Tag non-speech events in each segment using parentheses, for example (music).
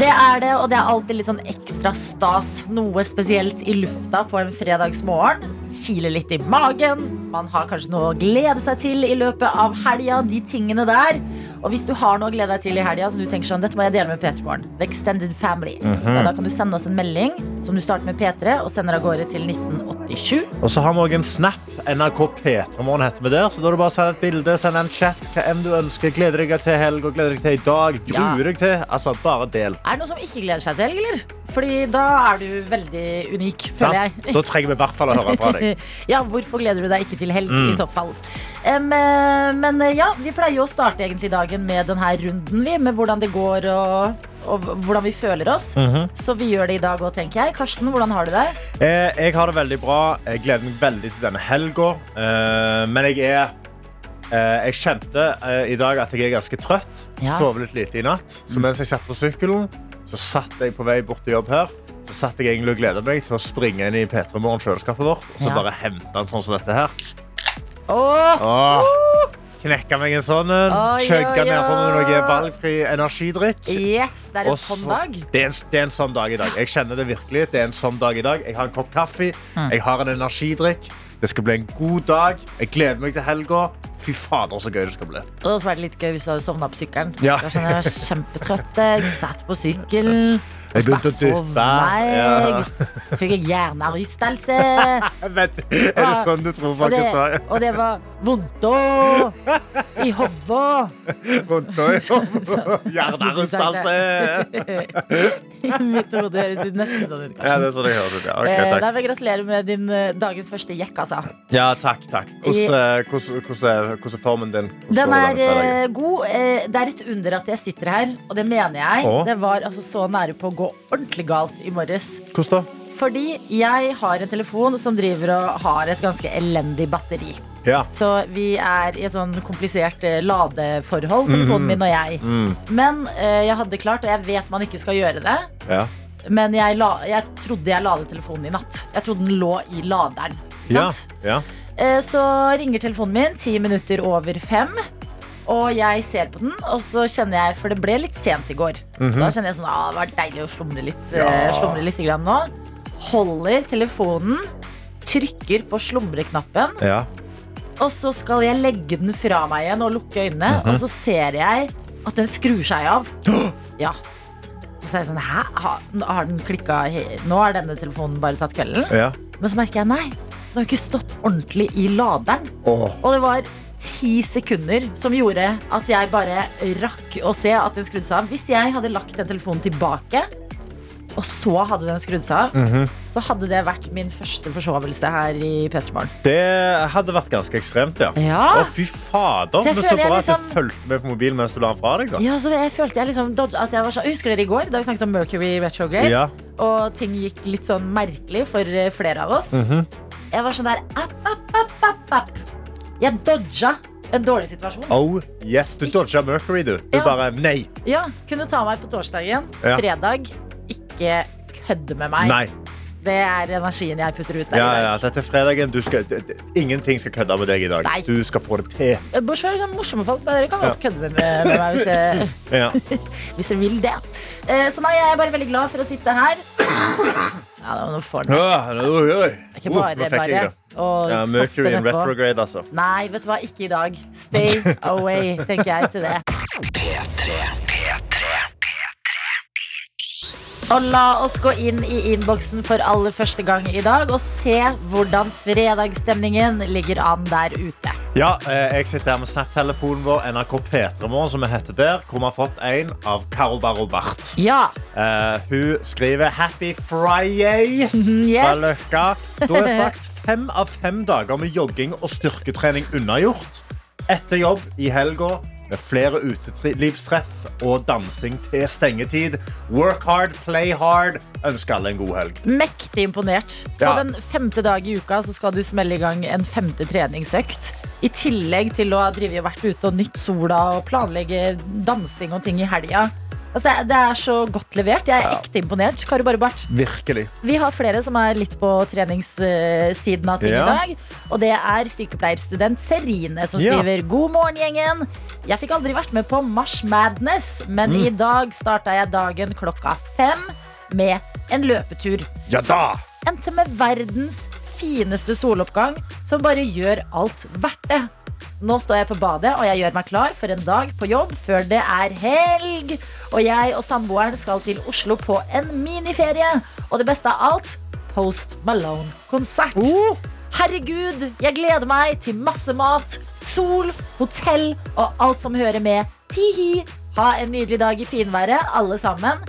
Det er det, og det er alltid litt sånn ekstra stas. Noe spesielt i lufta på en fredagsmorgen. Kiler litt i magen. Man har kanskje noe å glede seg til i løpet av helga. De tingene der. Og hvis du har noe å glede deg til i helga, som du tenker sånn, dette må jeg dele med P3 Morgen. The Extended Family. ja, da kan du sende oss en melding som du starter med P3 og sender av gårde til 1987. Og så har vi også en snap. NRK P3morgen heter vi der. Så da er det bare å sende et bilde, sende en chat. Hva enn du ønsker. Gleder deg til helg og gleder deg til i dag. Ja. Gruer deg til. Altså, bare del. Er det noen som ikke gleder seg til helg, eller? Fordi da er du veldig unik, føler Sant? jeg. Da trenger vi i hvert fall å høre fra deg. (laughs) ja, hvorfor gleder du deg ikke til helg Mm. i så fall? Eh, men eh, ja, vi pleier jo å starte egentlig dagen med denne runden, vi. Med hvordan det går og, og hvordan vi føler oss. Mhm. Så vi gjør det i dag òg, tenker jeg. Karsten, hvordan har du det? Eh, jeg har det veldig bra. Jeg gleder meg veldig til denne helga. Eh, men jeg er eh, Jeg kjente eh, i dag at jeg er ganske trøtt. Ja. Sovet litt lite i natt. Så mens jeg satt på sykkelen, så satt jeg på vei bort til jobb her. Så satt jeg egentlig og gleda meg til å springe inn i P3 Morgen kjøleskapet vårt og så Ja. bare hente en sånn som dette her. Åh, Åh, knekka meg en sånn en. Chugga oi, med noe valgfri energidrikk. yes, det er en sånn dag. Det er, en, det er en sånn dag i dag. Jeg kjenner det virkelig. Det er en sånn dag i dag. Jeg har en kopp kaffe. Mm. Jeg har en energidrikk. Det skal bli en god dag. Jeg gleder meg til helga. Fy fader, så gøy det skal bli. Og så var det litt gøy hvis du hadde sovna på sykkelen. Ja. Jeg var kjempetrøtt. Jeg satt på sykkelen. (laughs) Jeg begynte å dytte. Ja. Fikk (laughs) jeg hjernerystelse. Vet, er det sånn du tror folk det, står? og det var vondt å i hodet. Rundt (laughs) og Hjernerystelse. (laughs) Mitt hode høres ut nesten sånn ut, Ja, det er sånn jeg hører det. Ja, ok, Eh, takk. da vil jeg gratulere med din eh, dagens første jekk, altså. Ja, takk, takk. Hvordan, eh, hvordan, er, formen din? Den er god. Det er et under at jeg sitter her, og det mener jeg. Det var altså så nære på å gå ordentlig galt i morges. Hvordan da? Fordi jeg har en telefon som driver og har et ganske elendig batteri. Ja. Så vi er i et sånn komplisert eh, ladeforhold, telefonen min og jeg. Mm. Men eh, jeg hadde klart, og jeg vet man ikke skal gjøre det. Ja. Men jeg, la, jeg trodde jeg ladet telefonen i natt. Jeg trodde den lå i laderen. ikke Ja. sant? ja. Eh, Så ringer telefonen min ti minutter over fem. Og jeg ser på den, og så kjenner jeg For det ble litt sent i går. Så da kjenner jeg sånn ah, Det var deilig å slumre litt, eh. Ja. slumre litt grann nå. Holder telefonen, trykker på slumreknappen, ja. og så skal jeg legge den fra meg igjen og lukke øynene, Mhm. og så ser jeg at den skrur seg av. Ja. Og så er jeg sånn Hæ? Har, har den klikka Nå har denne telefonen bare tatt kvelden? ja. Men så merker jeg nei. Den har ikke stått ordentlig i laderen. Oh. Og det var ti sekunder som gjorde at jeg bare rakk å se at den skrudde seg av. Hvis jeg hadde lagt den telefonen tilbake, og så hadde den skrudd seg av, Mhm. så hadde det vært min første forsovelse her i P3morgen. Det hadde vært ganske ekstremt, ja. Ja. Å, fy fader. Så så bra at du liksom- fulgte med på mobilen mens du la den fra deg. da. ja, så jeg følte jeg liksom at jeg var sånn Husker dere i går, da vi snakket om Mercury retrograde? Ja. Og ting gikk litt sånn merkelig for eh, flere av oss. Mhm. Jeg var sånn der app, app, app, app, app. Jeg dodga en dårlig situasjon. Oh, yes. Du dodga Mercury, du. Du Ja. bare Nei. Ja, kunne ta meg på torsdagen. Ja. Fredag. Ikke kødde med meg. Nei. Det er energien jeg putter ut der Ja, i dag. Ja, Dette er fredagen. Du skal, ingenting skal kødde med deg i dag. Nei. Du skal få det til. Bortsett fra sånne morsomme folk. Dere kan godt kødde med, med meg hvis dere, (laughs) Ja. (laughs) hvis dere vil det. Eh, Så nei, jeg er bare veldig glad for å sitte her. Ja, nå får den. Oi, oi. Det er ikke bare bare det. Ja, Mercury in retrograde, altså. Nei, vet du hva, ikke i dag. Stay away, tenker jeg til det. Og la oss gå inn i innboksen for aller første gang i dag og se hvordan fredagsstemningen ligger an der ute. Ja, eh, jeg sitter her med Snap-telefonen vår, NRK P3morgen, som vi heter der, hvor vi har fått en av Karo Barro Barth. Ja. Uh, hun skriver 'Happy Friday' fra Yes. Løkka. Da er straks fem av fem dager med jogging og styrketrening unnagjort. Etter jobb i helga med flere utelivstreff og dansing til stengetid. Work hard, play hard. Ønsker alle en god helg. Mektig imponert. På Ja. den femte dag i uka så skal du smelle i gang en femte treningsøkt. I tillegg til å ha vært ute og nytt sola og planlegge dansing og ting i helga. Altså, det, er, det er så godt levert. Jeg er Ja. ekte imponert. Kari Barbart. Virkelig. Vi har flere som er litt på treningssiden av ting Ja. i dag. Og det er sykepleierstudent Serine som Ja. skriver God morgen, gjengen. Jeg fikk aldri vært med på Mars Madness, men Mm. i dag starta jeg dagen klokka fem med en løpetur. Ja da! Endte med verdens fineste soloppgang som bare gjør alt verdt det. Nå står jeg på badet og jeg gjør meg klar for en dag på jobb før det er helg. Og jeg og samboeren skal til Oslo på en miniferie. Og det beste av alt Post Malone-konsert. Oh. Herregud, jeg gleder meg til masse mat, sol, hotell og alt som hører med. Tihi! Ha en nydelig dag i finværet, alle sammen.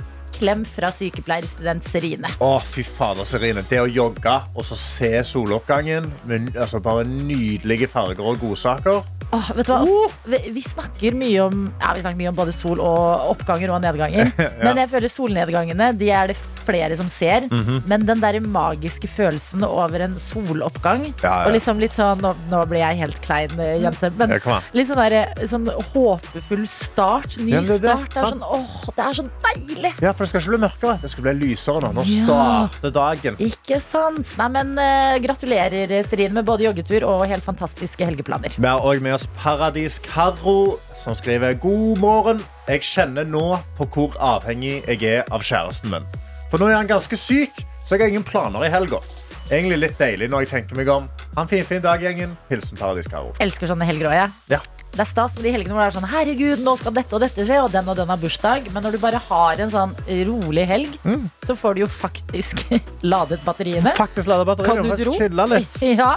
Klem fra sykepleierstudent Serine. Å, fy fader, Serine. Det å jogge og så se soloppgangen med altså, bare nydelige farger og godsaker. Åh, vet du hva? Uh! Vi, snakker mye om ja, Vi snakker mye om både sol og oppganger og nedganger. (laughs) Men jeg føler solnedgangene de er det flere som ser. Mhm. Men den der magiske følelsen over en soloppgang Ja, ja. Og liksom litt sånn Nå, nå blir jeg helt klein eh, jente, men Ja, litt sånn, der, sånn håpefull start. Ny Ja, det det, start. Det er sånn, åh, det er så deilig! Ja, for skal ikke bli mørkere. Det skal bli lysere nå. Nå Ja. starter dagen. Ikke sant? Nei, men uh, Gratulerer, Serin, med både joggetur og helt fantastiske helgeplaner. Vi har òg med oss Paradis Karro, som skriver God morgen. Jeg kjenner nå på hvor avhengig jeg er av kjæresten min. For nå er han ganske syk, så jeg har ingen planer i helga. Egentlig litt deilig når jeg tenker meg om. Ha en fin, fin dag, gjengen. Hilsen Paradis Karo. Elsker sånne helger òg, jeg. Ja. Det er stas med de helgene hvor det er sånn Herregud, nå skal dette og dette skje, og den og den har bursdag. Men når du bare har en sånn rolig helg, Mm. så får du jo faktisk (laughs) ladet batteriene. Faktisk lade Kan batteriet. du tro? Chille litt. (laughs) Ja.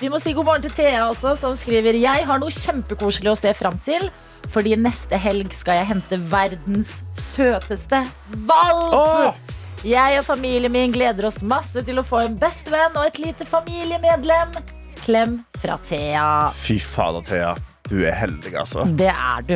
Vi må si god morgen til Thea også, som skriver Jeg har noe kjempekoselig å se fram til. Fordi neste helg skal jeg hente verdens søteste valp. Åh! Jeg og familien min gleder oss masse til å få en bestevenn og et lite familiemedlem. Klem fra Thea. Fy fader, Thea. Du er heldig, altså. Det er du.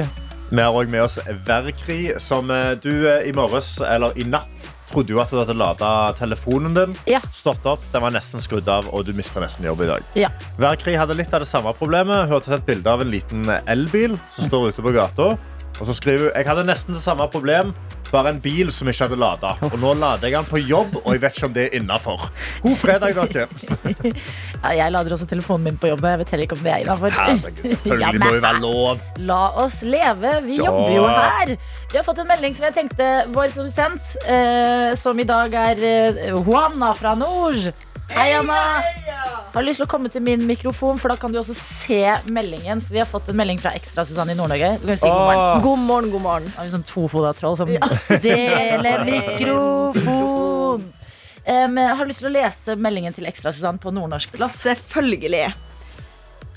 Vi har òg med oss Verkri, som eh, du eh, i morges, eller i natt, trodde jo at du hadde lada telefonen din. Ja. Stått opp, den var nesten skrudd av, og du mista nesten jobb i dag. Ja. Verkri hadde litt av det samme problemet. Hun har tatt et bilde av en liten elbil som står ute på gata. Og så skriver hun jeg hadde nesten det samme problem, bare en bil som ikke hadde lada. Og nå lader jeg den på jobb, og jeg vet ikke om det er innafor. God fredag, dere. (laughs) Ja, Jeg lader også telefonen min på jobb. og Jeg vet heller ikke om det er innafor. Selvfølgelig må jo være lov. La oss leve. Vi Ja. jobber jo her. Vi har fått en melding som jeg tenkte vår produsent, eh, som i dag er eh, Juana fra Nord. Hei, Anna. Har du lyst til å komme til min mikrofon, for da kan du også se meldingen. For vi har fått en melding fra Ekstra Susanne i Nord-Norge. Du kan si god morgen. God morgen, god morgen. Det er sånn tofoda-troll som (laughs) deler mikrofon. Um, har du lyst til å lese meldingen til Ekstra Susanne på nordnorsk plass? Selvfølgelig.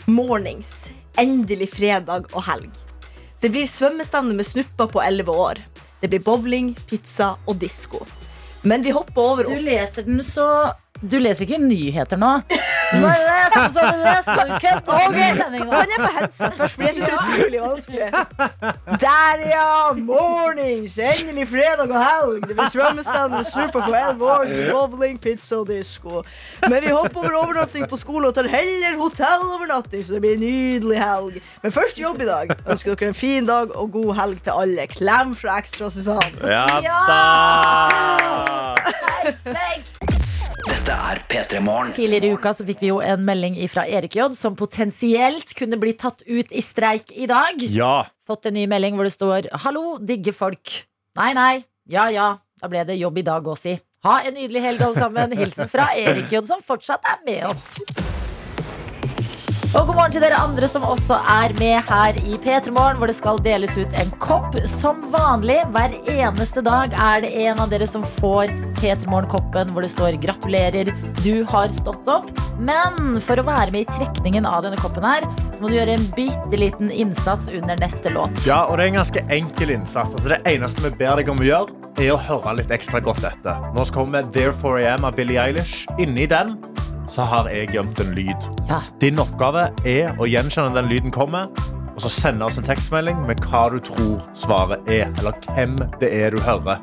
Mornings. Endelig fredag og helg. Det blir svømmestevne med snupper på 11 år. Det blir bowling, pizza og disko. Men vi hopper over Du leser den så Du leser ikke nyheter nå. Du bare leser, så du leser, du kødder. Kan jeg få headset først? For jeg det er utrolig vanskelig. Der, ja! Mornings. Endelig fredag og helg. Det blir svømmestevne med snupper på 11 år. Bowling, pizza og disko. Men vi hopper over overnatting på skole og tar heller hotellovernatting, så det blir en nydelig helg. Men først jobb i dag. Ønsker dere en fin dag og god helg til alle. Klem fra Ekstra Susanne. Ja da! Perfekt. Dette er P3 Morgen. Tidligere i uka så fikk vi jo en melding fra Erik J, som potensielt kunne bli tatt ut i streik i dag. Ja. Fått en ny melding hvor det står 'Hallo, digge folk'. Nei, nei. Ja, ja. Da ble det jobb i dag òg, si. Ha en nydelig helg, alle sammen. Hilsen fra Erik J, som fortsatt er med oss. Og god morgen til dere andre som også er med her i P3 Morgen, hvor det skal deles ut en kopp som vanlig. Hver eneste dag er det en av dere som får P3 Morgen-koppen hvor det står 'gratulerer, du har stått opp'. Men for å være med i trekningen av denne koppen her, så må du gjøre en bitte liten innsats under neste låt. Ja, og det er en ganske enkel innsats. Altså, det eneste vi ber deg om å gjøre, er å høre litt ekstra godt etter. Nå med Therefore I Am av Billie Eilish. Inni den så har jeg gjemt en lyd. Ja. Din oppgave er å gjenkjenne den lyden kommer, og så sende oss en tekstmelding med hva du tror svaret er, eller hvem det er du hører.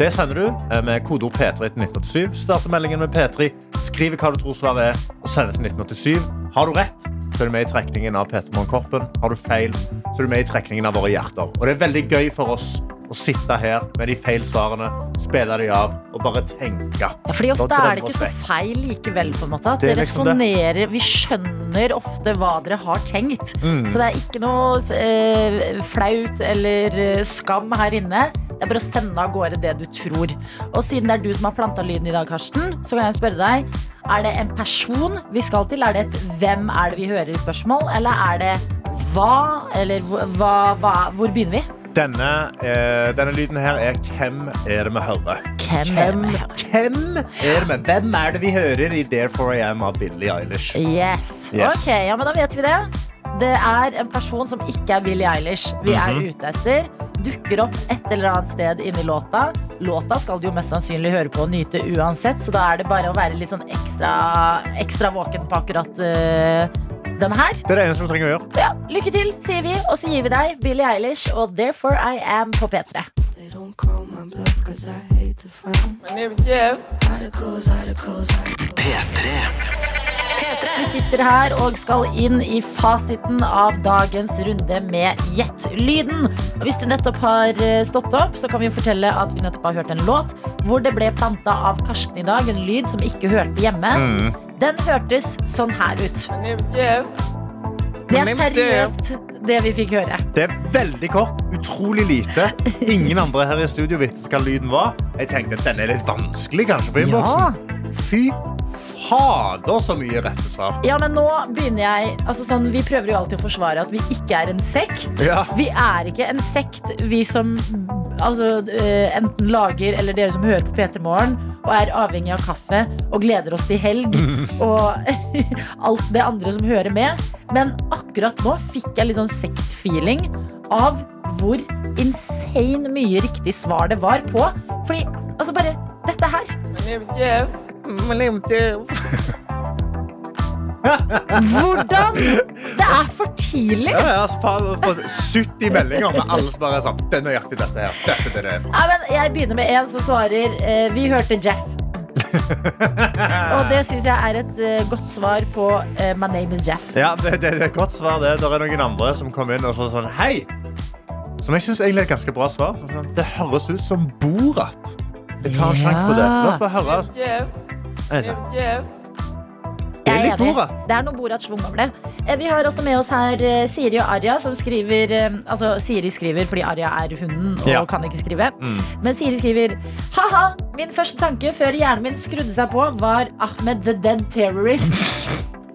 Det sender du eh, med kodeord P3 til 1987. Starter meldingen med P3, skriver hva du tror svaret er, og sender til 1987. Har du rett, så er du med i trekningen av P3 Morgenkorpen. Har du feil, så er du med i trekningen av våre hjerter. Og det er veldig gøy for oss å sitte her med de feil svarene, spille de av og bare tenke. Ja, fordi ofte er det ikke så feil likevel, på en måte. At Det det liksom det. resonnerer Vi skjønner ofte hva dere har tenkt. Mm. Så det er ikke noe eh, flaut eller eh, skam her inne. Det er bare å sende av gårde det du tror. Og siden det er du som har planta lyden i dag, Karsten, så kan jeg spørre deg. Er det en person vi skal til? Er det et 'hvem er det vi hører' i spørsmål? Eller er det hva? Eller hva, hva Hvor begynner vi? Denne, eh, denne lyden her er Hvem er det vi hører? Hvem er det? Hvem er det vi Hvem er det vi hører i Therefore I Am av Billie Eilish? Yes. Yes. Ok, ja, men da vet vi det det er en person som ikke er Billie Eilish vi er mm -hmm. ute etter. Dukker opp et eller annet sted inni låta. Låta skal du jo mest sannsynlig høre på og nyte uansett, så da er det bare å være litt sånn ekstra, ekstra våken på akkurat uh, den her. Det er det eneste du trenger å gjøre. Ja, lykke til, sier vi, og så gir vi deg Billie Eilish og Therefore I Am på P3. P3. Petre. Vi sitter her og skal inn i fasiten av dagens runde med Gjett lyden. Og hvis du nettopp har eh, stått opp, så kan vi fortelle at vi nettopp har hørt en låt hvor det ble planta av Karsten i dag, en lyd som ikke hørte hjemme. Mm. Den hørtes sånn her ut. Det er seriøst det vi fikk høre. Det er veldig kort, utrolig lite. Ingen andre her i studio visste hva lyden var. Jeg tenkte at den er litt vanskelig, kanskje, for innboksen. Ja. Fy fader, så mye rette svar. Ja, men nå begynner jeg altså sånn, Vi prøver jo alltid å forsvare at vi ikke er en sekt. Ja. Vi er ikke en sekt, vi som altså, eh, enten lager eller dere som hører på P3 Morgen og er avhengig av kaffe og gleder oss til helg (laughs) og (laughs) alt det andre som hører med. Men akkurat nå fikk jeg litt sånn sektfeeling av hvor insane mye riktig svar det var på. Fordi altså bare dette her. My name is Hvordan? Det er for tidlig. Ja, jeg fått 70 meldinger med alle som bare er sånn Det er nøyaktig dette her. Dette er det er. Ja, men jeg begynner med en som svarer eh, Vi hørte Jeff. (laughs) Og det syns jeg er et eh, godt svar på eh, My name is Jeff. Ja, det, det, det er et godt svar, det. Det er noen andre som kom inn og sa sånn Hei! Som jeg syns er et ganske bra svar. Sånn, Det høres ut som Borat. Jeg tar en Ja. sjanse på det. La oss bare høre. Det er. Det er noe Borat-schwung over det. Eh, Vi har også med oss her eh, Siri og Arja, som skriver eh, Altså, Siri skriver fordi Arja er hunden og Ja. kan ikke skrive. Mm. Men Siri skriver Ha-ha! Min første tanke før hjernen min skrudde seg på, var Ahmed the Dead Terrorist.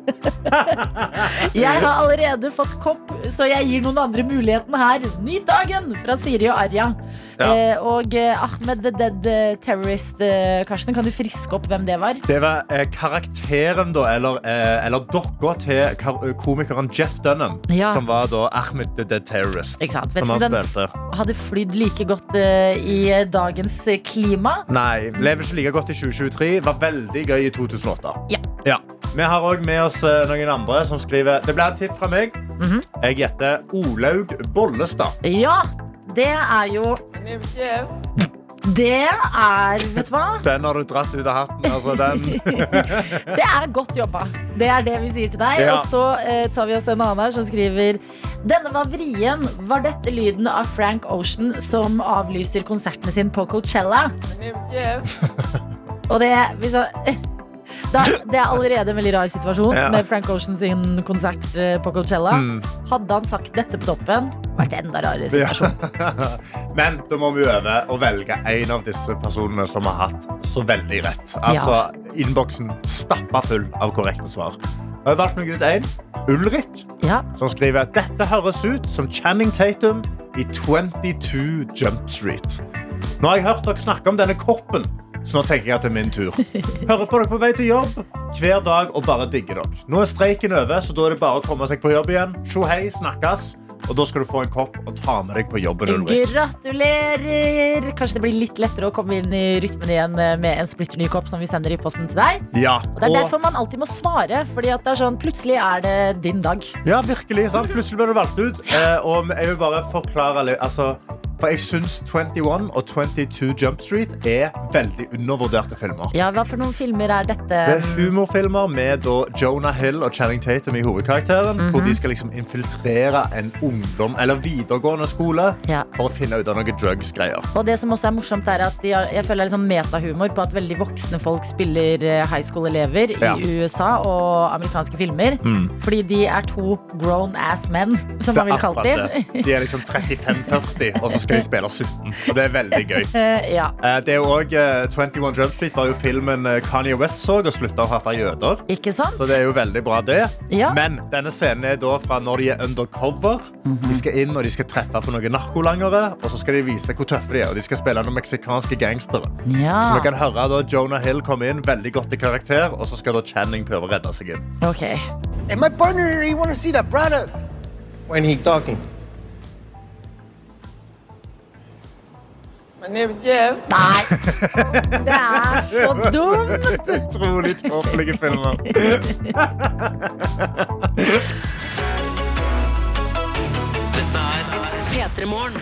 (laughs) jeg har allerede fått kopp, så jeg gir noen andre muligheten her. Nyt dagen! Fra Siri og Arja. Ja. Eh, og eh, Ahmed the Dead eh, Terrorist, eh, Karsten, kan du friske opp hvem det var? Det var eh, karakteren, da, eller, eh, eller dokka til komikeren Jeff Dunham. Ja. Som var da Ahmed the Dead Terrorist. Ikke sant? Vet Som du han spilte. hadde flydd like godt eh, i dagens klima. Nei, lever ikke like godt i 2023. Var veldig gøy i 2008. Ja. Vi har òg med oss noen andre som skriver Det ble et tipp fra meg. Mhm. Jeg gjetter Olaug Bollestad. Ja, det er jo. Det er Vet du hva? Den har du dratt ut av hatten. Altså, den. (laughs) Det er godt jobba. Det er det vi sier til deg. Ja. Og så eh, tar vi oss en annen her som skriver Denne var vrien. Var dette lyden av Frank Ocean som avlyser konsertene sine på Coachella? (laughs) Og det hvis (laughs) jeg, da, Det er allerede en veldig rar situasjon Ja. med Frank Ocean sin konsert eh, på Coachella. Mm. Hadde han sagt dette på toppen, vært enda rarere Ja. situasjon. (laughs) Men da må vi øve å velge en av disse personene som har hatt så veldig rett. Altså, Innboksen stappa full av korrekte svar. Jeg har valgt meg ut én. Ulrik. Ja. som skriver at Dette høres ut som Channing Tatum i 22 Jump Street. Nå har jeg hørt dere snakke om denne koppen, så nå tenker jeg at det er min tur. Hører på dere på vei til jobb hver dag og bare digger dere. Nå er streiken over, så da er det bare å komme seg på jobb igjen. Tjo hei, snakkes. Og da skal du få en kopp og ta med deg på jobben. Ulrik. Gratulerer! Kanskje det blir litt lettere å komme inn i rytmen igjen eh, med en splitter ny kopp som vi sender i posten til deg. Ja, Og det er og, derfor man alltid må svare, Fordi at det er sånn, plutselig er det din dag. ja, virkelig. Sant? Plutselig ble du valgt ut. Eh, og jeg vil bare forklare altså, For jeg syns 21 og 22 Jump Street er veldig undervurderte filmer. Ja, Hva for noen filmer er dette? Det er humorfilmer med da Jonah Hill og Channing Tatum i hovedkarakteren. Hvor Mhm. de skal liksom infiltrere en ungdom eller videregående skole Ja. for å finne ut av noe drugs-greier. Og det som også er morsomt er at de har, Jeg føler det er sånn metahumor på at veldig voksne folk spiller eh, high school-elever Ja. i USA og amerikanske filmer. Fordi de er to grown ass men, som man vil kalle dem. De er liksom (laughs) 35-40, og så skal de spille 17. Og det er veldig gøy. (laughs) Eh, ja, Eh, Det er jo også, eh, 21 Jump Street var jo filmen eh, Kanye West så og slutta å hate jøder. ikke sant? Så det er jo veldig bra, det. Ja. Men denne scenen er da fra når de er undercover. Mhm. De skal inn og de skal treffe på noen narkolangere. Og så skal de vise hvor tøffe de er. Og de skal spille noen meksikanske gangstere. Ja, Så vi kan høre da Jonah Hill komme inn veldig godt i karakter, og så skal da Channing prøve å redde seg inn. ok. Hey, my partner, he want to see that product. When he talking? My name is Jeff. Nei! Det er så (laughs) dumt! Utrolig tåpelige filmer. Dette er P3 Morgen.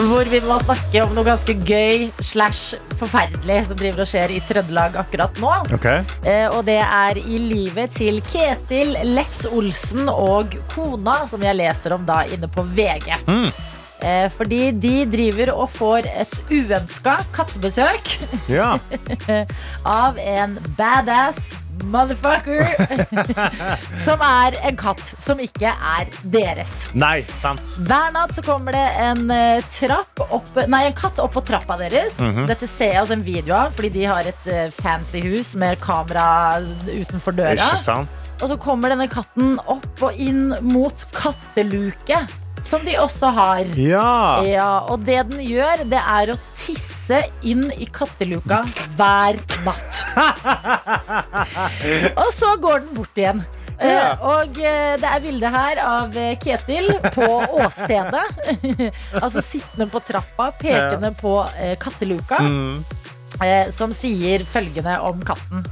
Hvor vi må snakke om noe ganske gøy slash forferdelig som driver og skjer i Trøndelag akkurat nå. Eh, og det er i livet til Ketil Lett Olsen og kona, som jeg leser om da inne på VG. Eh, fordi de driver og får et uønska kattebesøk Ja. (laughs) av en badass motherfucker. (laughs) som er en katt som ikke er deres. Nei, sant. Hver natt så kommer det en, eh, trapp opp, nei, en katt opp på trappa deres. Mhm. Dette ser jeg også en video av, fordi de har et eh, fancy hus med kamera utenfor døra. Og så kommer denne katten opp og inn mot katteluke, som de også har. Ja. Ja, og det den gjør, det er å tisse inn i katteluka hver natt. (laughs) og så går den bort igjen. Ja. Uh, og uh, det er bilde her av uh, Ketil på (laughs) åstedet. (laughs) altså sittende på trappa, pekende på eh, katteluka, Mm. som sier følgende om katten.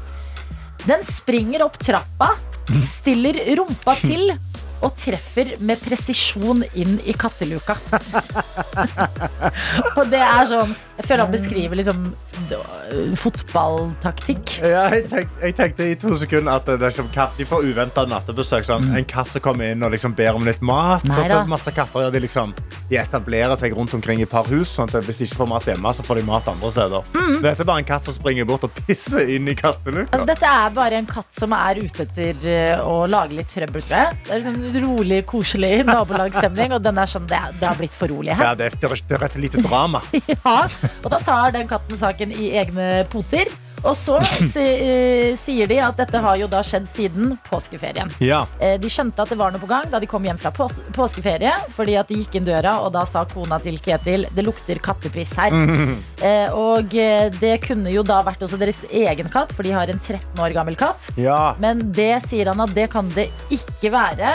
Den springer opp trappa, stiller rumpa til og treffer med presisjon inn i katteluka. (laughs) og det er sånn Jeg føler han beskriver liksom fotballtaktikk. Ja, jeg, tenk, jeg tenkte i to sekunder at det er liksom, katt, de får uventa nattebesøk. Sånn. En katt som kommer inn og liksom ber om litt mat. Nei Så, så masse katter ja, de, liksom, de etablerer seg rundt omkring i et par hus. Sånn at hvis de ikke får mat hjemme, så får de mat andre steder. Dette er bare en katt som springer bort og pisser inn i katteluka. Altså, dette er bare en katt som er ute etter eh, å lage litt trøbbel, tror jeg. Det er liksom rolig, koselig nabolagstemning, og den er sånn, det, det har blitt for rolig her. Ja, det, det, er, det er for lite drama. (laughs) Ja, og da tar den katten saken i egne poter. Og så si, eh, sier de at dette har jo da skjedd siden påskeferien. Ja. Eh, De skjønte at det var noe på gang da de kom hjem fra pås påskeferie. Fordi at de gikk inn døra, og da sa kona til Ketil det lukter kattepiss her. (laughs) Eh, Og eh, det kunne jo da vært også deres egen katt, for de har en 13 år gammel katt. ja. Men det sier han at det kan det ikke være.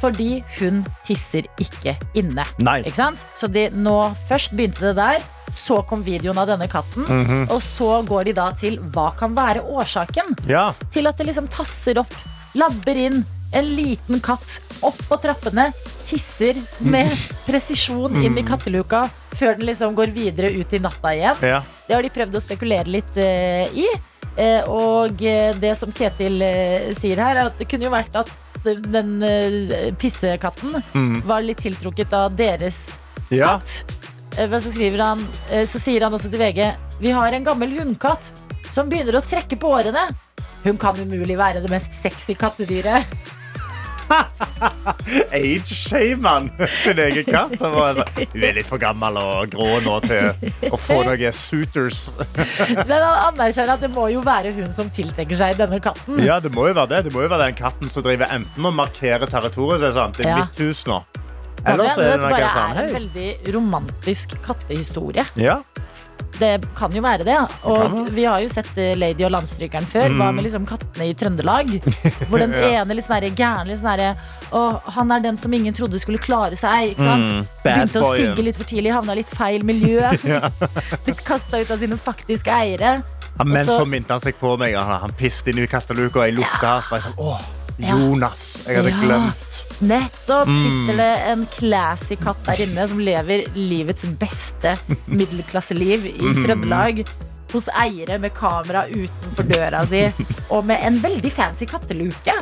Fordi hun tisser ikke inne. Nei. Ikke sant? Så de, nå, først begynte det der. Så kom videoen av denne katten. Mhm. Og så går de da til hva kan være årsaken Ja. til at det liksom tasser opp, labber inn en liten katt opp på trappene, tisser med (laughs) presisjon inn i katteluka før den liksom går videre ut i natta igjen. ja. Det har de prøvd å spekulere litt uh, i. Uh, og eh, det som Ketil uh, sier her, er at det kunne jo vært at den eh, pissekatten Mm. var litt tiltrukket av deres ja. katt. Eh, så, han, eh, så sier han også til VG Vi har en gammel hundkatt som begynner å trekke på årene. Hun kan umulig være det mest sexy kattedyret. (laughs) Age-shamer han sin egen katt. Han sånn, Hun er litt for gammel og grå nå til å få noen suitors. (laughs) Men han anerkjenner at det må jo være hun som tiltrekker seg denne katten. Ja, det må jo være det. Det må jo være den katten som driver enten og markerer territoriet. Er det sånn, det er mitt hus nå. Det er det noe bare Det er en veldig romantisk kattehistorie. Ja. Det kan jo være det. Og vi har jo sett eh, Lady og Landstrykeren før. Hva med liksom kattene i Trøndelag? (laughs) Hvor den Ja. ene litt sånn gærne litt sånn Og han er den som ingen trodde skulle klare seg. Ikke sant? Mm, Begynte å sigge litt for tidlig, havna litt feil miljø. (laughs) (laughs) Blitt kasta ut av sine faktiske eiere. Ja, Men så- så minte han seg på meg. Han, han pisset inn i katteluka, og jeg lukta her. Så var jeg sånn, åh, Jonas. Jeg hadde glemt. Nettopp Mm. sitter det en classy katt der inne som lever livets beste middelklasseliv i (laughs) Mm. Trøndelag. Hos eiere med kamera utenfor døra si, og med en veldig fancy katteluke.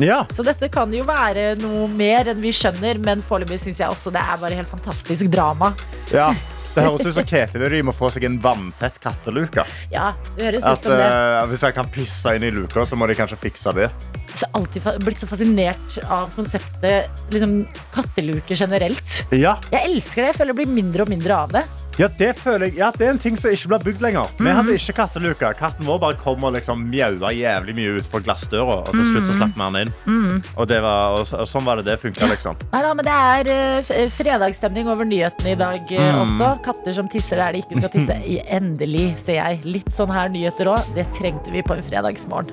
Ja. Så dette kan jo være noe mer enn vi skjønner, men foreløpig syns jeg også det er bare helt fantastisk drama. ja. (laughs) Det høres ut som Ketil de må få seg en vanntett katteluke. Ja, det høres ut som det. Uh, hvis jeg kan pisse inn i luka, så må de kanskje fikse det. Jeg har alltid blitt så fascinert av konseptet liksom, katteluke generelt. Ja. Jeg elsker det. Jeg føler det blir mindre og mindre av det. Ja, det føler jeg. Ja, det er en ting som ikke blir bygd lenger. Vi Mhm. hadde ikke katteluke. Katten vår bare kom og liksom mjaua jævlig mye utfor glassdøra. Og til Mhm. slutt så slapp vi han inn. Og, det var, og, så- og sånn var det det funka, liksom. Nei da, men det er uh, fredagsstemning over nyhetene i dag eh, også. Katter som tisser der de ikke skal tisse. (laughs) I endelig, ser jeg. Litt sånn her nyheter òg. Det trengte vi på en fredagsmorgen.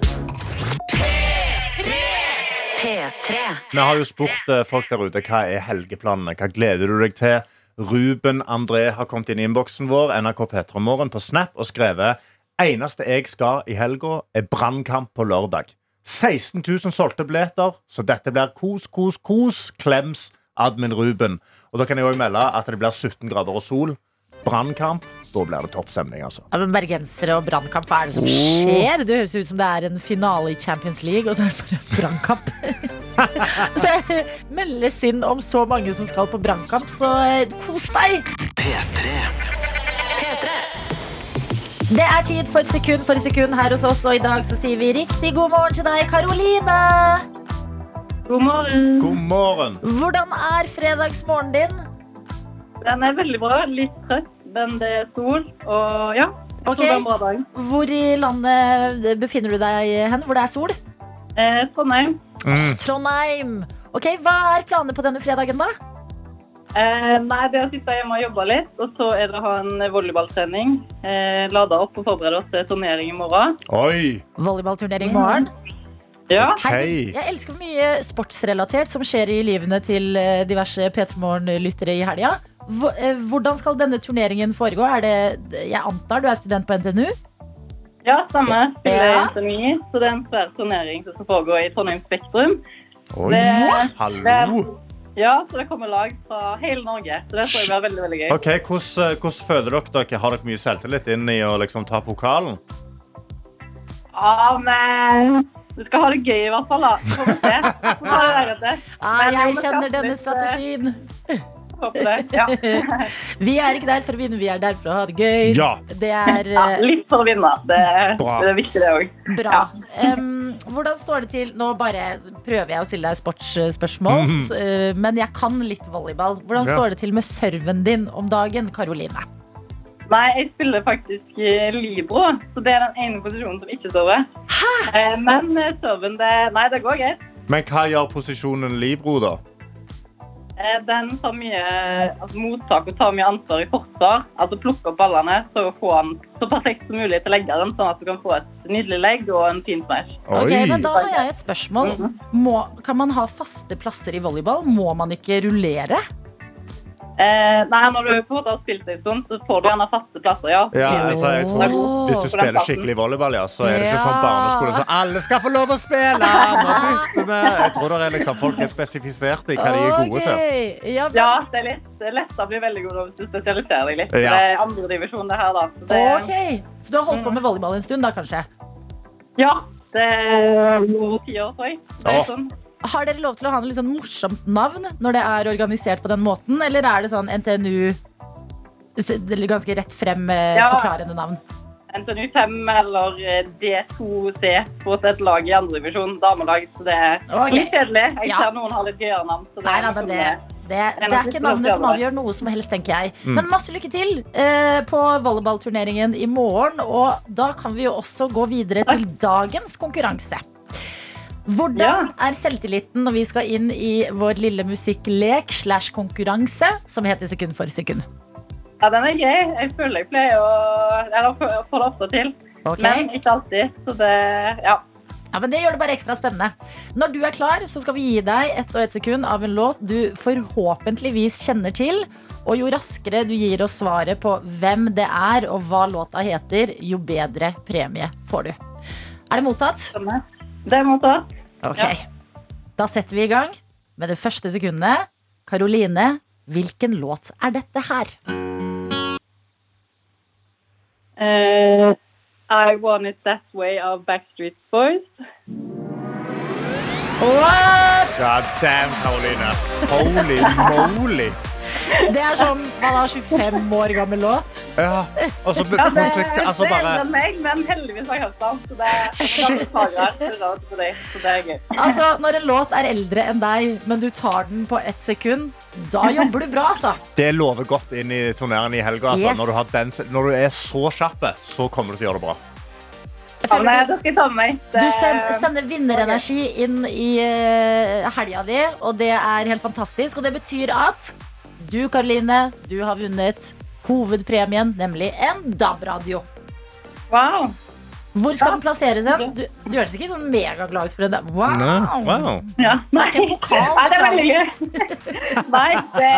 P3. Vi har jo spurt folk der ute hva er helgeplanene. Hva gleder du deg til? Ruben André har kommet inn i innboksen vår NRK P3 Morgen på Snap og skrevet Eneste jeg skal i helga, er brannkamp på lørdag. 16 000 solgte billetter, så dette blir kos, kos, kos. Klems admin Ruben. Og da kan jeg også melde at det blir 17 grader og sol. Brannkamp, da blir det toppstemning, altså. Ja, men Bergensere og brannkamp, hva er det som skjer? Det høres ut som det er en finale i Champions League, og så er det bare en brannkamp. (laughs) så jeg meldes inn om så mange som skal på brannkamp, så eh, kos deg! P3. P3. Det er tid for sekund for sekund her hos oss, og i dag så sier vi riktig god morgen til deg, Karoline. God morgen. God morgen. Hvordan er fredagsmorgenen din? Den er veldig bra. Litt trøtt, men det er sol. Og ja, jeg tror det er en bra dag. Hvor i landet befinner du deg hen, hvor det er sol? Eh, Trondheim. Mm. Trondheim. Ok, Hva er planene på denne fredagen, da? Eh, nei, det er å sitte hjemme og jobbe litt. Og så er det å ha en volleyballtrening. Eh, lade opp og forberede oss til turnering i morgen. Oi! Volleyballturnering i morgen. Ja. Ok. Jeg elsker mye sportsrelatert som skjer i livene til eh, diverse P3 Morgen-lyttere i helga. Eh, Hvordan skal denne turneringen foregå? Er det, jeg antar du er student på NTNU? ja, stemmer. Spiller Ja. NTNU, så det er en svær turnering som skal foregå i Trondheim Spektrum. Oi. Det- Hallo. Ja, så det kommer lag fra hele Norge. Så det tror jeg blir veldig, veldig gøy. Ok, hvordan, hvordan føler dere dere? Har dere mye selvtillit inn i å liksom ta pokalen? Ja, men du skal ha det gøy i hvert fall, da. Så får vi se. Ah, jeg kjenner denne eh, strategien. Ja. (laughs) Vi er ikke der for å vinne, vi er der for å ha det gøy. Ja. Det er (laughs) Ja, litt for å vinne. Det, Bra. det er viktig, det òg. bra. Um, hvordan står det til Nå bare prøver jeg å stille deg sportsspørsmål, mm eh, men jeg kan litt volleyball. Hvordan Ja. står det til med serven din om dagen, Karoline? Nei, jeg spiller faktisk Libro, så det er den ene posisjonen som ikke sover. Hæ? Men eh, serven, det Nei, det går greit. Men hva gjør posisjonen Libro, da? Eh, Den tar mye altså, mottak og tar mye ansvar i forsvar. Altså plukke opp ballene så få den så perfekt som mulig til leggeren, sånn at du kan få et nydelig legg og en fin smash. Ok, men Da har jeg et spørsmål. Mhm. Må, kan man ha faste plasser i volleyball? Må man ikke rullere? Eh, nei, når du på en måte har spilt en stund, så får du gjerne faste plasser, ja. Ja, altså, jeg tror, hvis du spiller skikkelig volleyball, ja, så er det ikke sånn barneskole så alle skal få lov å spille! Nå bytter vi! Jeg tror det er liksom, folk er spesifiserte i hva de er gode til. Ja, Ja, det er er lett å bli veldig god hvis du spesialiserer deg litt. Ja. Det er andredivisjon, det her, da. Så det, okay. Så du har holdt på med volleyball en stund, da kanskje? Ja, det er ti år, tror jeg. Det er sånn. Har dere lov til å ha noe litt sånn morsomt navn når det er organisert på den måten, eller er det sånn NTNU det er Ganske rett frem eh, Ja. forklarende navn? NTNU 5 eller eh, D2C på et lag i andredivisjon, damelag. Så det er okay. litt kjedelig. Jeg Ja. ser noen har litt gøyere navn. Så det Nei er liksom, det, eh, det, det er ikke navnet som avgjør noe som helst, tenker jeg. Mm. Men masse lykke til eh, på volleyballturneringen i morgen. Og da kan vi jo også gå videre til dagens konkurranse. Hvordan er selvtilliten når vi skal inn i vår lille musikklek slash konkurranse som heter Sekund for sekund? Ja, den er gøy. Jeg føler jeg pleier å Eller får får det ofte til. Okay. Men ikke alltid. Så det Ja. Ja, men Det gjør det bare ekstra spennende. Når du er klar, så skal vi gi deg ett og ett sekund av en låt du forhåpentligvis kjenner til. Og jo raskere du gir oss svaret på hvem det er og hva låta heter, jo bedre premie får du. Er det mottatt? Stemmer. Det må mottatt. Ok. Ja. Da setter vi i gang med det første sekundet. Karoline, hvilken låt er dette her? Uh, I Want It That Way av Backstreet Boys. What? God damn, Karoline. Holy moly. Det er sånn man har 25 år gammel låt. Ja, og så Ja, det, musikk, altså det er bare enn meg, men heldigvis har jeg hørt den. Så det Shit. er på så det er gøy. Altså, Når en låt er eldre enn deg, men du tar den på ett sekund, da jobber du bra, altså. Det lover godt inn i turneren i helga. Altså. Yes. Når, du har den, når du er så kjapp, så kommer du til å gjøre det bra. Ja, det skal jeg ta med du send, sender vinnerenergi inn i uh, helga di, og det er helt fantastisk. Og det betyr at du, Karoline, du har vunnet hovedpremien, nemlig en DAB-radio. Wow. Hvor skal Ja. den plasseres hen? Du, du høres ikke sånn megaglad ut for en. Wow! Wow. Ja, nei. Det er ikke pokal, Nei, det er veldig gøy. (laughs) Nei, det,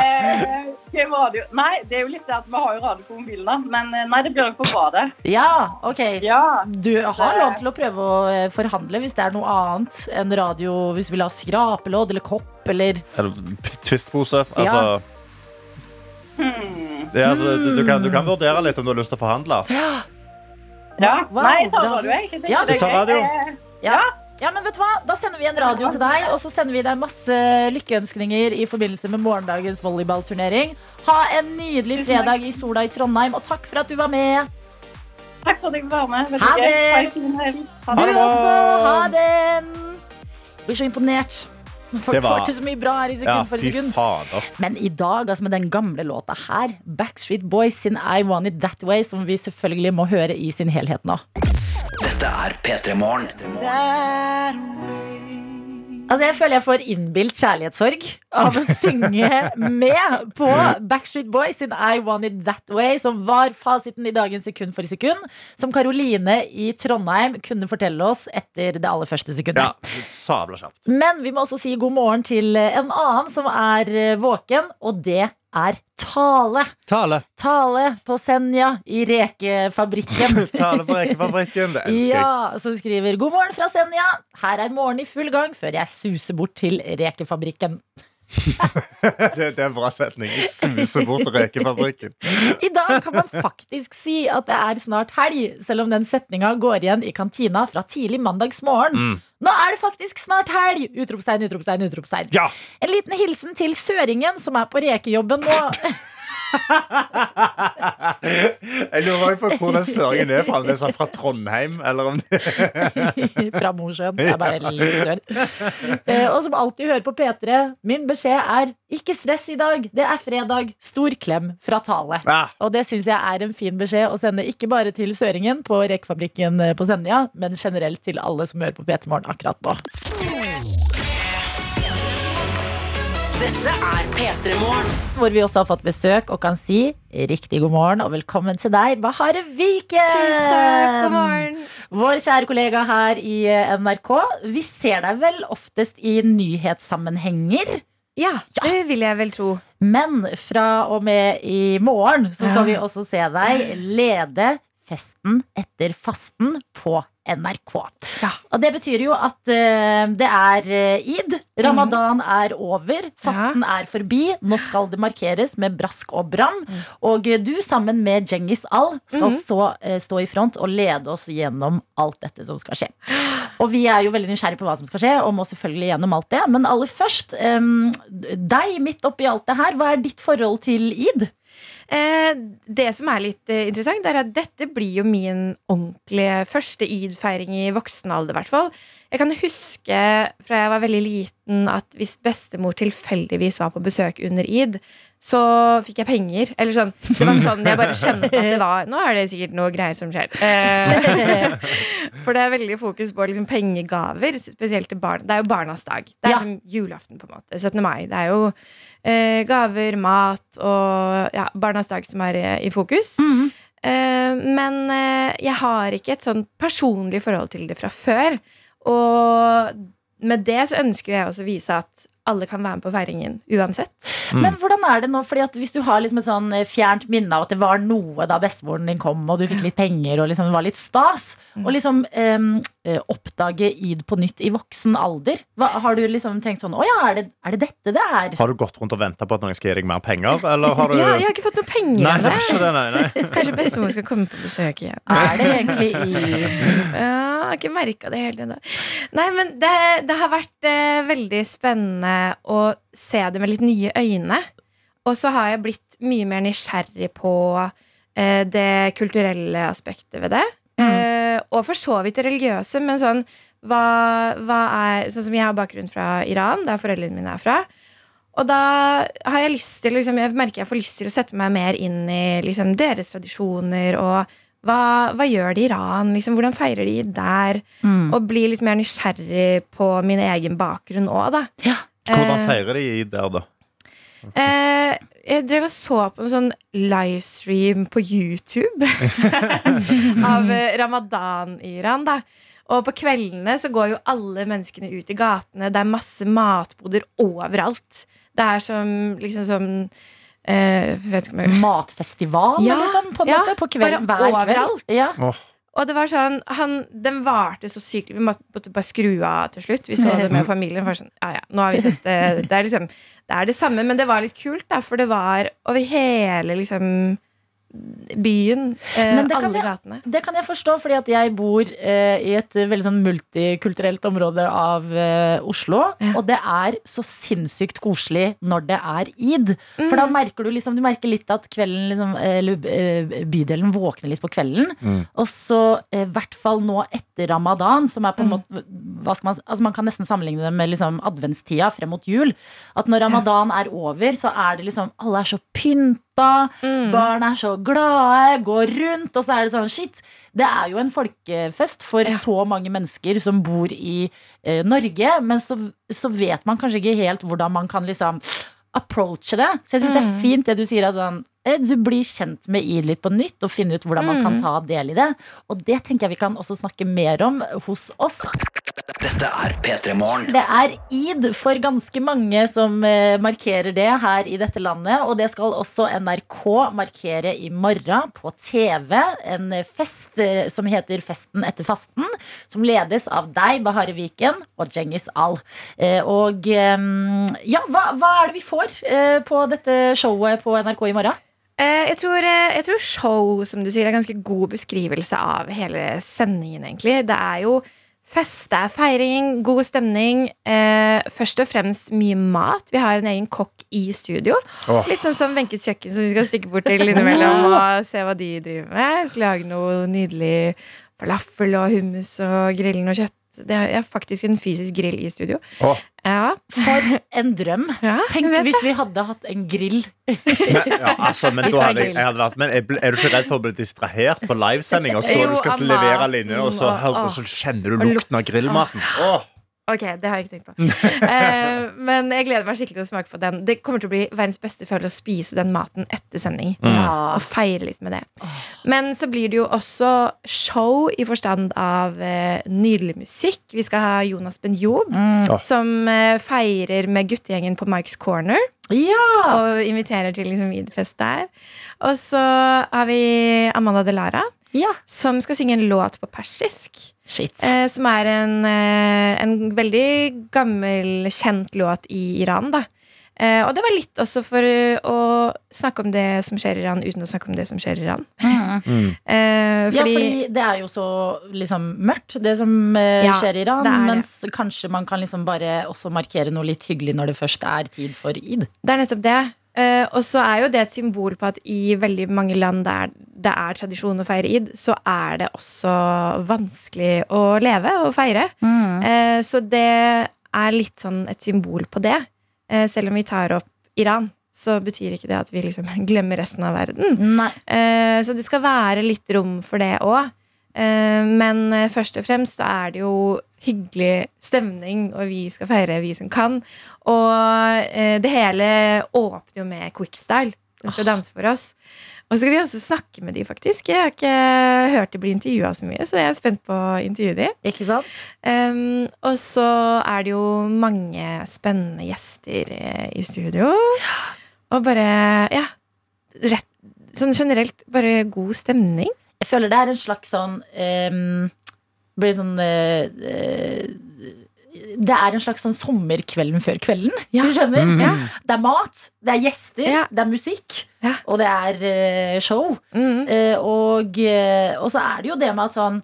det, er nei, det er jo litt det at vi har jo radio på mobilen, da. Men eh, nei, det blir jo på badet. Ja, ok. Ja. Du har lov til å prøve å eh, forhandle hvis det er noe annet enn radio. Hvis du vil ha skrapelodd eller kopp eller Eller Twistpose. Altså, Hmm. Det, altså, du, du, kan, du kan vurdere litt om du har lyst til å forhandle. Ja. Wow, nei, jeg tar radio. jeg. Ja, du tar radio. Ja. ja, men vet du hva? Da sender vi en radio til deg, og så sender vi deg masse lykkeønskninger i forbindelse med morgendagens volleyballturnering. Ha en nydelig fredag i sola i Trondheim, og takk for at du var med. Takk for at jeg fikk være med. Ha det. Ha en fin helg. Ha Du også. Ha det. Blir så imponert. Folk Det var- får til så mye bra her i sekund Ja, for sekund. fader. Men i dag, altså med den gamle låta her, Backstreet Boys sin I Want It That Way, som vi selvfølgelig må høre i sin helhet nå. Dette er P3 Morgen. Altså Jeg føler jeg får innbilt kjærlighetssorg av å synge med på Backstreet Boys sin I Want It That Way, som var fasiten i dagens sekund for sekund, som Karoline i Trondheim kunne fortelle oss etter det aller første sekundet. Ja, sabla kjapt. Men vi må også si god morgen til en annen som er eh, våken, og det er Tale. Tale. Tale på Senja i rekefabrikken. (laughs) Tale på Rekefabrikken. Det elsker jeg. Ja, som skriver God morgen fra Senja. Her er morgen i full gang før jeg suser bort til rekefabrikken. (laughs) Det, det er en bra setning. Jeg suser bort Rekefabrikken. I dag kan man faktisk si at det er snart helg, selv om den setninga går igjen i kantina fra tidlig mandagsmorgen. Mm. Nå er det faktisk snart helg! Utropstegn, utropstegn, utropstegn. Ja! En liten hilsen til søringen som er på rekejobben nå. (laughs) Jeg lurer på hvor den søringen er fra. Om det er sånn fra Trondheim, eller om det (laughs) fra Mosjøen. Det er bare litt sør. Eh, og som alltid hører på P3, min beskjed er ikke stress i dag. Det er fredag. Stor klem fra Tale. ah, Og det syns jeg er en fin beskjed å sende ikke bare til søringen på rekefabrikken på Senja, men generelt til alle som hører på P3 Morgen akkurat nå. Dette er P3 Morgen. Hvor vi også har fått besøk og kan si riktig god morgen og velkommen til deg, Bahare Viken. Tusen takk, god morgen. Vår kjære kollega her i eh, NRK. Vi ser deg vel oftest i nyhetssammenhenger. Ja, det vil jeg vel tro. Men fra og med i morgen så skal Ja. vi også se deg lede festen etter fasten på NRK. Ja. Og det betyr jo at uh, det er eh, id. Ramadan er over. Fasten er forbi. Nå skal det markeres med brask og bram. Og eh, du sammen med Djengis Al skal mm. stå, uh, stå i front og lede oss gjennom alt dette som skal skje. Og vi er jo veldig nysgjerrige på hva som skal skje, og må selvfølgelig gjennom alt det. Men aller først, um, deg midt oppi alt det her, hva er ditt forhold til id? Eh, det som er litt eh, interessant, er at dette blir jo min ordentlige første id-feiring i voksen alder, i hvert fall. Jeg kan huske fra jeg var veldig liten at hvis bestemor tilfeldigvis var på besøk under id, så fikk jeg penger. Eller sånn. Det var sånn jeg bare kjente at det var Nå er det sikkert noe greier som skjer. Eh, for det er veldig fokus på liksom pengegaver, spesielt til barn. Det er jo barnas dag. Det er Ja. som julaften, på en måte. 17. mai. Det er jo eh, gaver, mat og ja, barnas dag som er eh, i fokus. Eh, men eh, jeg har ikke et sånn personlig forhold til det fra før. Og med det så ønsker jeg også å vise at alle kan være med på feiringen uansett. Men hvordan er det nå? Fordi at Hvis du har liksom et sånn eh, fjernt minne av at det var noe da bestemoren din kom, og du fikk litt penger og liksom det var litt stas, Mm. og liksom eh, oppdage id på nytt i voksen alder, hva, har du liksom tenkt sånn Å ja, er det, er det dette det er? Har du gått rundt og venta på at noen skal gi deg mer penger? Eller har du Ja, jeg har ikke fått noe penger. Nei, det er ikke det, nei. nei. (laughs) Kanskje bestemor skal komme på besøk igjen. Er det egentlig id? Ja, har ikke merka det hele ennå. Nei, men det, det har vært eh, veldig spennende å se det med litt nye øyne. Og så har jeg blitt mye mer nysgjerrig på eh, det kulturelle aspektet ved det. Eh, og for så vidt det religiøse, men sånn hva, hva er Sånn som jeg har bakgrunn fra Iran, der foreldrene mine er fra. Og da har jeg lyst til liksom, Jeg merker jeg får lyst til å sette meg mer inn i liksom, deres tradisjoner og hva, hva gjør de i Iran? Liksom, hvordan feirer de der? Mm. Og bli litt mer nysgjerrig på min egen bakgrunn òg, da. Ja. Hvordan Eh, feirer de der, da? Eh, jeg drev og så på en sånn livestream på YouTube (laughs) av eh, ramadan i Iran. da Og på kveldene så går jo alle menneskene ut i gatene. Det er masse matboder overalt. Det er som liksom som eh, vet ikke Matfestival, Ja, liksom? På en ja, måte? På kveld, bare hver kveld? overalt. Ja. Oh. Og det var sånn han, Den varte så sykt Vi måtte bare skru av til slutt. Vi så det med familien. For sånn, ja, ja, nå har vi sett det, det, er liksom, det er det samme, men det var litt kult, da, for det var over hele liksom byen. Eh, Men det kan alle jeg- gatene. Det kan jeg forstå, fordi at jeg bor eh, i et eh, veldig sånn multikulturelt område av eh, Oslo. Ja. Og det er så sinnssykt koselig når det er id. For da merker du liksom Du merker litt at kvelden liksom, eller, eh, bydelen våkner litt på kvelden. Mm. Og så i hvert fall nå etter ramadan, som er på en måte hva skal man, altså man kan nesten sammenligne det med liksom adventstida frem mot jul. At når ramadan er over, så er det liksom Alle er så pynta. Barn er så glade, går rundt, og så er det sånn shit. Det er jo en folkefest for Ja. så mange mennesker som bor i eh, Norge, men så, så vet man kanskje ikke helt hvordan man kan liksom approache det. Så jeg syns det er Mm. fint det du sier, at sånn, du blir kjent med id litt på nytt, og finne ut hvordan man kan Mm. ta del i det. Og det tenker jeg vi kan også snakke mer om hos oss. Dette er P3 Morgen. Det er id for ganske mange som eh, markerer det her i dette landet. Og det skal også NRK markere i morgen på TV. En eh, fest eh, som heter Festen etter fasten. Som ledes av deg, Bahare Viken, og Djengis Al. Eh, og eh, ja, hva, hva er det vi får eh, på dette showet på NRK i morgen? Eh, jeg, tror, eh, jeg tror show, som du sier, er en ganske god beskrivelse av hele sendingen, egentlig. Det er jo fest, det er feiring, god stemning. Eh, først og fremst mye mat. Vi har en egen kokk i studio. Oh. Litt sånn som Wenches kjøkken, som vi skal stikke bort til innimellom (laughs) og se hva de driver med. Jeg skal lage noe nydelig falafel og hummus og grillen og kjøtt. Det er faktisk en fysisk grill i studio. Åh. Ja, For en drøm! (laughs) ja Tenk hvis vi hadde hatt en grill. Men, ja, altså, men (laughs) da hadde jeg, jeg hadde vært, men er er du ikke redd for å bli distrahert på livesending? Og stå, Jo, du skal av levere maten og så, hører- og så kjenner du lukten av grillmaten. Åh. Ok, det har jeg ikke tenkt på. uh, (laughs) men jeg gleder meg skikkelig til å smake på den. Det kommer til å bli verdens beste følelse å spise den maten etter sending. Ja. Og feire litt med det. Men så blir det jo også show i forstand av uh, nydelig musikk. Vi skal ha Jonas Ben-Job, som uh, feirer med guttegjengen på Mike's Corner. Ja! Og inviterer til liksom videofest der. Og så har vi Amanda Delara, ja. som skal synge en låt på persisk. Shit. Eh, som er en, eh, en veldig gammel, kjent låt i Iran, da. Eh, og det var litt også for eh, å snakke om det som skjer i Iran, uten å snakke om det som skjer i Iran. Mm. Eh, fordi, Ja, fordi det er jo så liksom mørkt, det som eh, Ja, skjer i Iran. det er mens ja. kanskje man kan liksom bare også markere noe litt hyggelig når det først er tid for id. Det er nettopp det. Eh, og så er jo det et symbol på at i veldig mange land der det er tradisjon å feire id, så er det også vanskelig å leve og feire. Eh, så det er litt sånn et symbol på det. Uh, selv om vi tar opp Iran, så betyr ikke det at vi liksom (laughs) glemmer resten av verden. Så det skal være litt rom for det òg. Eh, men eh, først og fremst så er det jo hyggelig stemning, og vi skal feire, vi som kan. Og eh, det hele åpner jo med quickstyle. Den skal danse for oss. Og så skal vi også snakke med de, faktisk. Jeg har ikke hørt de bli intervjua så mye, så jeg er spent på å intervjue de. Ikke sant? Um, og så er det jo mange spennende gjester i studio. Og bare, ja rett, Sånn generelt bare god stemning. Jeg føler det er en slags sånn um, blir sånn eh, Det er en slags sånn sommerkvelden før kvelden. Ja. Du skjønner? Mm. Ja. Det er mat, det er gjester, Ja. det er musikk, og det er uh, show. Mm. Uh, og, og så er det jo det med at sånn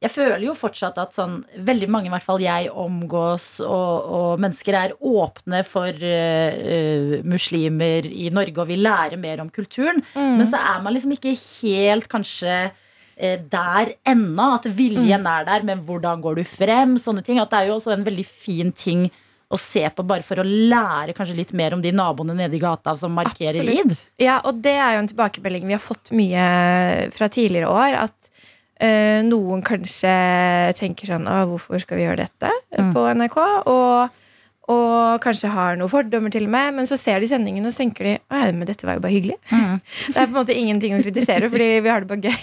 jeg føler jo fortsatt at sånn, veldig mange, i hvert fall jeg, omgås og, og mennesker er åpne for eh, muslimer i Norge og vil lære mer om kulturen. Mm. Men så er man liksom ikke helt kanskje uh, der ennå. At viljen Mm. er der, men hvordan går du frem? Sånne ting. At det er jo også en veldig fin ting å se på, bare for å lære kanskje litt mer om de naboene nede i gata som markerer id. Ja, og det er jo en tilbakemelding vi har fått mye fra tidligere år. At noen kanskje tenker sånn Å, hvorfor skal vi gjøre dette Mm. på NRK? Og, og kanskje har noen fordommer til og med. Men så ser de sendingen og så tenker de Å, ja, men dette var jo bare hyggelig. Mm. Det er på en måte ingenting å kritisere, fordi vi har det bare gøy.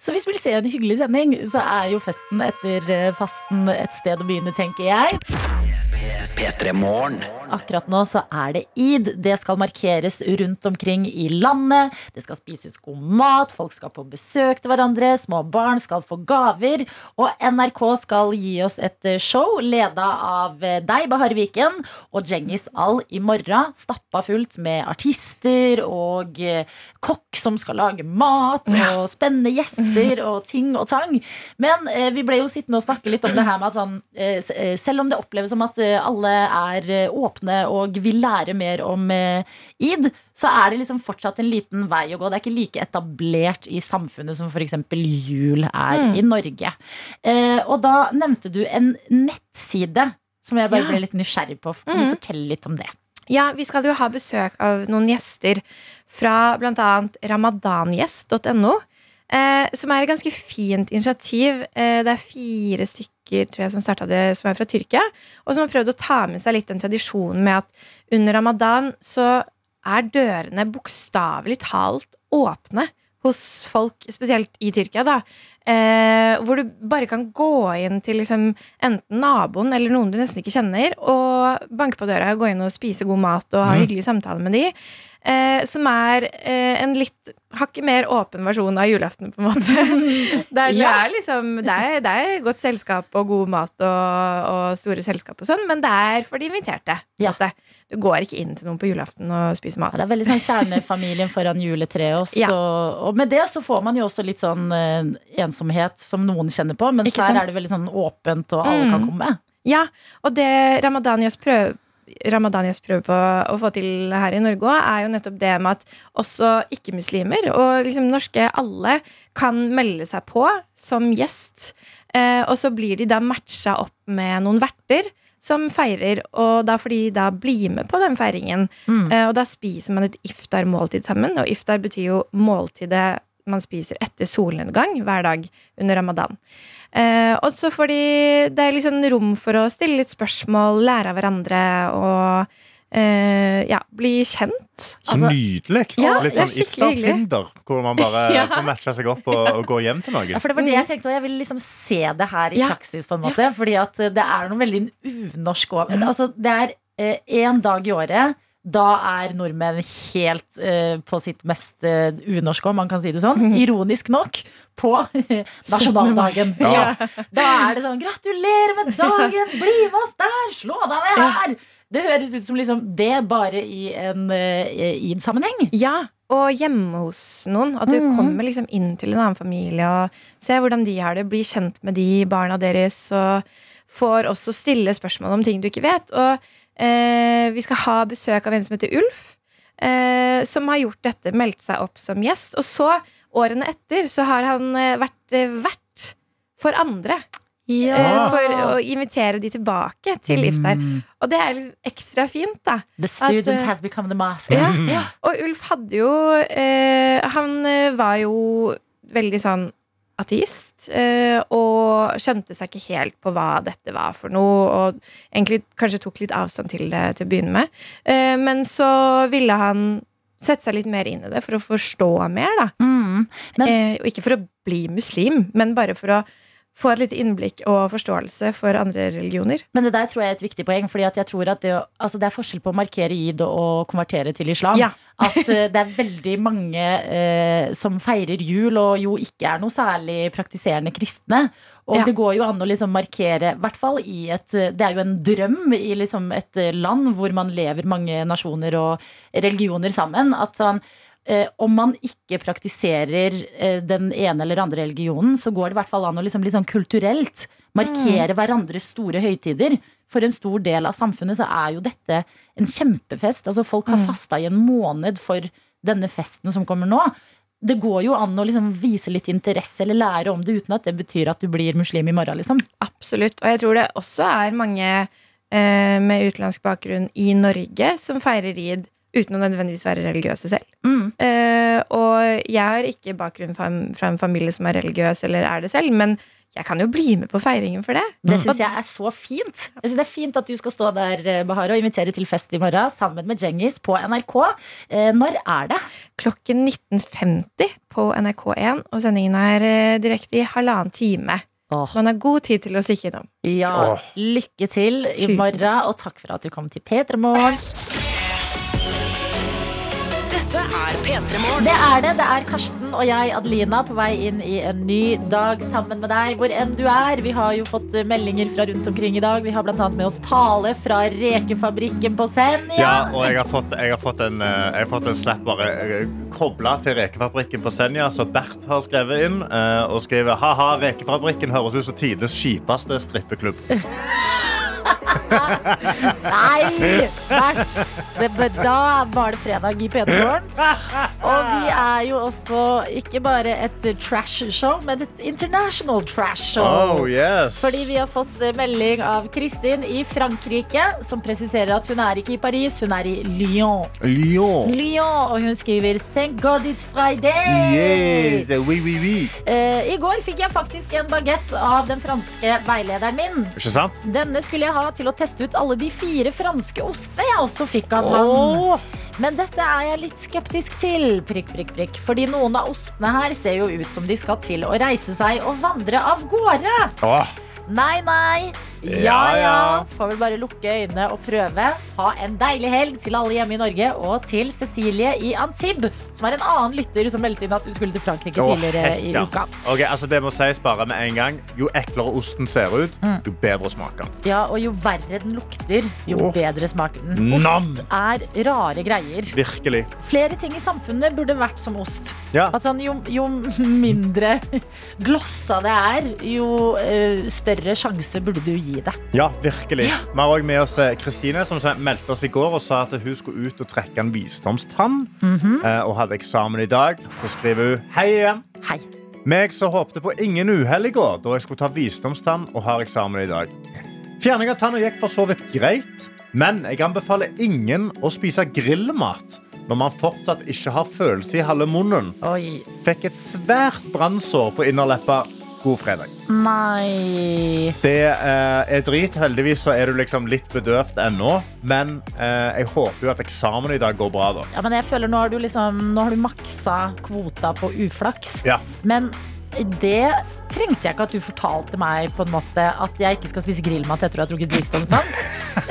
Så hvis vi vil se en hyggelig sending, så er jo festen etter eh, fasten et sted å begynne, tenker jeg. Akkurat nå så er det id. Det skal markeres rundt omkring i landet. Det skal spises god mat, folk skal på besøk til hverandre, små barn skal få gaver. Og NRK skal gi oss et eh, show leda av eh, deg, Bahar Viken, og Djengis Al i morgen. Stappa fullt med artister og eh, kokk som skal lage mat, og spennende gjester og ting og tang. Men eh, vi ble jo sittende og snakke litt om det her med at sånn, eh, eh, selv om det oppleves som at eh, alle er åpne og vil lære mer om eh, id, så er det liksom fortsatt en liten vei å gå. Det er ikke like etablert i samfunnet som f.eks. jul er Mm. i Norge. Eh, og da nevnte du en nettside som jeg bare Ja. ble litt nysgjerrig på. Kan du Mm. fortelle litt om det? Ja, vi skal jo ha besøk av noen gjester fra bl.a. ramadangjest.no. Eh, som er et ganske fint initiativ. Eh, det er fire stykker tror jeg, som starta det, som er fra Tyrkia. Og som har prøvd å ta med seg litt den tradisjonen med at under ramadan så er dørene bokstavelig talt åpne hos folk, spesielt i Tyrkia, da. Eh, hvor du bare kan gå inn til liksom, enten naboen eller noen du nesten ikke kjenner, og banke på døra, gå inn og spise god mat og ha Mm. hyggelige samtaler med de. Eh, som er eh, en litt hakket mer åpen versjon av julaften, på en måte. (laughs) Der det Ja. er liksom Det er, det er godt selskap og god mat og, og store selskap og sånn, men det er for de inviterte. en Ja. Du går ikke inn til noen på julaften og spiser mat. Ja, det er veldig sånn kjernefamilien foran juletreet. Og, og med det så får man jo også litt sånn eh, ensomhet som noen kjenner på. Men Ikke her sant? er det veldig sånn åpent, og alle Mm. kan komme. Ja, og det Ramadanias prøver Ramadanias prøver på å få til her i Norge òg, er jo nettopp det med at også ikke-muslimer og liksom norske alle kan melde seg på som gjest. Eh, og så blir de da matcha opp med noen verter som feirer, og da får de da bli med på den feiringen. Mm. Eh, og da spiser man et iftar-måltid sammen, og iftar betyr jo måltidet man spiser etter solnedgang hver dag under ramadan. Eh, og så får de Det er liksom rom for å stille litt spørsmål, lære av hverandre og eh, ja, bli kjent. Så Altså- nydelig. Ja, Litt sånn iftar-tinder, hvor man bare (laughs) Ja. får matcha seg opp og, og gå hjem til Ja, noen. for det var det jeg tenkte, òg. jeg ville liksom se det her i Ja. praksis, på en måte. Fordi at det er noe veldig unorsk over Altså, det er én dag i året. Da er nordmenn helt uh, på sitt mest uh, unorske, om man kan si det sånn. (laughs) Ironisk nok. På (laughs) nasjonaldagen. Ja. Ja. Da er det sånn 'Gratulerer med dagen! Bli med oss der! Slå deg ned her!' Det høres ut som liksom det bare i en uh, en sammenheng Ja, og hjemme hos noen. At du Mhm. kommer liksom inn til en annen familie og ser hvordan de har det. Blir kjent med de barna deres. Og får også stille spørsmål om ting du ikke vet. Og eh, vi skal ha besøk av en som heter Ulf. Eh, som har gjort dette, meldt seg opp som gjest. Og så, årene etter, så har han eh, vært eh, vert for andre. Ja. for å invitere de tilbake til Iftar. Mm. Og det er liksom ekstra fint, da. The student At, eh, has become the master. Ja. Ja. Og Ulf hadde jo eh, Han eh, var jo veldig sånn ateist. Eh, og skjønte seg ikke helt på hva dette var for noe. Og egentlig kanskje tok litt avstand til det til å begynne med. Eh, men så ville han sette seg litt mer inn i det for å forstå mer. da Mm. Men- eh, Og ikke for å bli muslim, men bare for å få et lite innblikk og forståelse for andre religioner. Men det der tror jeg er et viktig poeng. Fordi jeg tror at det, altså det er forskjell på å markere id og konvertere til islam. Ja. (laughs) At eh, det er veldig mange eh, som feirer jul og jo ikke er noe særlig praktiserende kristne. Og Ja. det går jo an å liksom markere, i hvert fall i et eh, Det er jo en drøm i liksom et eh, land hvor man lever mange nasjoner og religioner sammen. At sånn om man ikke praktiserer eh, den ene eller andre religionen, så går det i hvert fall an å liksom litt sånn kulturelt markere hverandres store høytider. For en stor del av samfunnet så er jo dette en kjempefest. Altså Folk har Mm. fasta i en måned for denne festen som kommer nå. Det går jo an å liksom vise litt interesse eller lære om det uten at det betyr at du blir muslim i morgen. liksom. Absolutt. Og jeg tror det også er mange eh, med utenlandsk bakgrunn i Norge som feirer id uten å nødvendigvis være religiøse selv. Mm. Uh, og jeg har ikke bakgrunn fra en, fra en familie som er religiøs eller er det selv, men jeg kan jo bli med på feiringen for det. Det syns jeg er så fint. Jeg synes Det er fint at du skal stå der eh, Bahar, og invitere til fest i morgen sammen med Djengis på NRK. Eh, Når er det? Klokken 19.50 på NRK1, og sendingen er direkte i halvannen time. Så man har god tid til å stikke innom. Ja, Åh. Lykke til i morgen, og takk for at du kom til P3 Morgen. Er P3 Morgen. Det er det. Det er Karsten og jeg, Adelina, på vei inn i en ny dag sammen med deg, hvor enn du er. Vi har jo fått eh, meldinger fra rundt omkring i dag. Vi har blant annet med oss Tale fra Rekefabrikken på Senja. Ja, og jeg har fått, jeg har fått, en, eh, jeg har fått en slapp bare kobla til Rekefabrikken på Senja, så Bert har skrevet inn. eh, Og skriver ha-ha, Rekefabrikken høres ut som tidenes kjipeste strippeklubb. (laughs) Nei! Bert. Det, da var det fredag i P3morgen. Og vi er jo også ikke bare et trash-show, men et international trash-show. Oh, yes. Fordi vi har fått eh, melding av Kristin i Frankrike, som presiserer at hun er ikke i Paris, hun er i Lyon. Lyon. Lyon, og hun skriver 'Thank God it's Friday'. Yes, oui, oui, oui. Uh, I går fikk jeg faktisk en bagett av den franske veilederen min. Ikke sant? Denne skulle jeg ha til å teste ut alle de fire franske ostene jeg også fikk av ham. Men dette er jeg litt skeptisk til, prikk, prikk, prikk. Fordi noen av ostene her ser jo ut som de skal til å reise seg og vandre av gårde. Åh. Nei, nei. Ja, Ja. Får vel bare lukke øynene og prøve. Ha en deilig helg til alle hjemme i Norge og til Cecilie i Antibes, som er en annen lytter som meldte inn at du skulle til Frankrike Åh, tidligere i uka. Ok, altså Det må sies bare med en gang. Jo eklere osten ser ut, Mm. jo bedre smaker den. Ja, og jo verre den lukter, jo Åh. bedre smaker den. Ost Nam. er rare greier. Virkelig. Flere ting i samfunnet burde vært som ost. Ja. At sånn, jo, jo mindre (laughs) glossa det er, jo eh, større sjanse burde du gi det. Ja, virkelig. Vi har også med oss eh, Kristine, som meldte oss i går og sa at hun skulle ut og trekke en visdomstann. Mm -hmm. Og hadde eksamen i dag. Så skriver hun Hei igjen. Hei. Meg som håpte på ingen uhell i går da jeg skulle ta visdomstann og har eksamen i dag. Fjerning av tanna gikk for så vidt greit, men jeg anbefaler ingen å spise grillmat når man fortsatt ikke har følelse i halve munnen. Oi. Fikk et svært brannsår på innerleppa. God fredag. Nei. Det eh, er drit. Heldigvis så er du liksom litt bedøvd ennå. Men eh, jeg håper jo at eksamen i dag går bra, da. Ja, men jeg føler Nå har du, liksom, nå har du maksa kvota på uflaks. Ja. Men det trengte jeg ikke at du fortalte meg på en måte at jeg ikke skal spise grillmat etter å ha trukket visdomsnavn.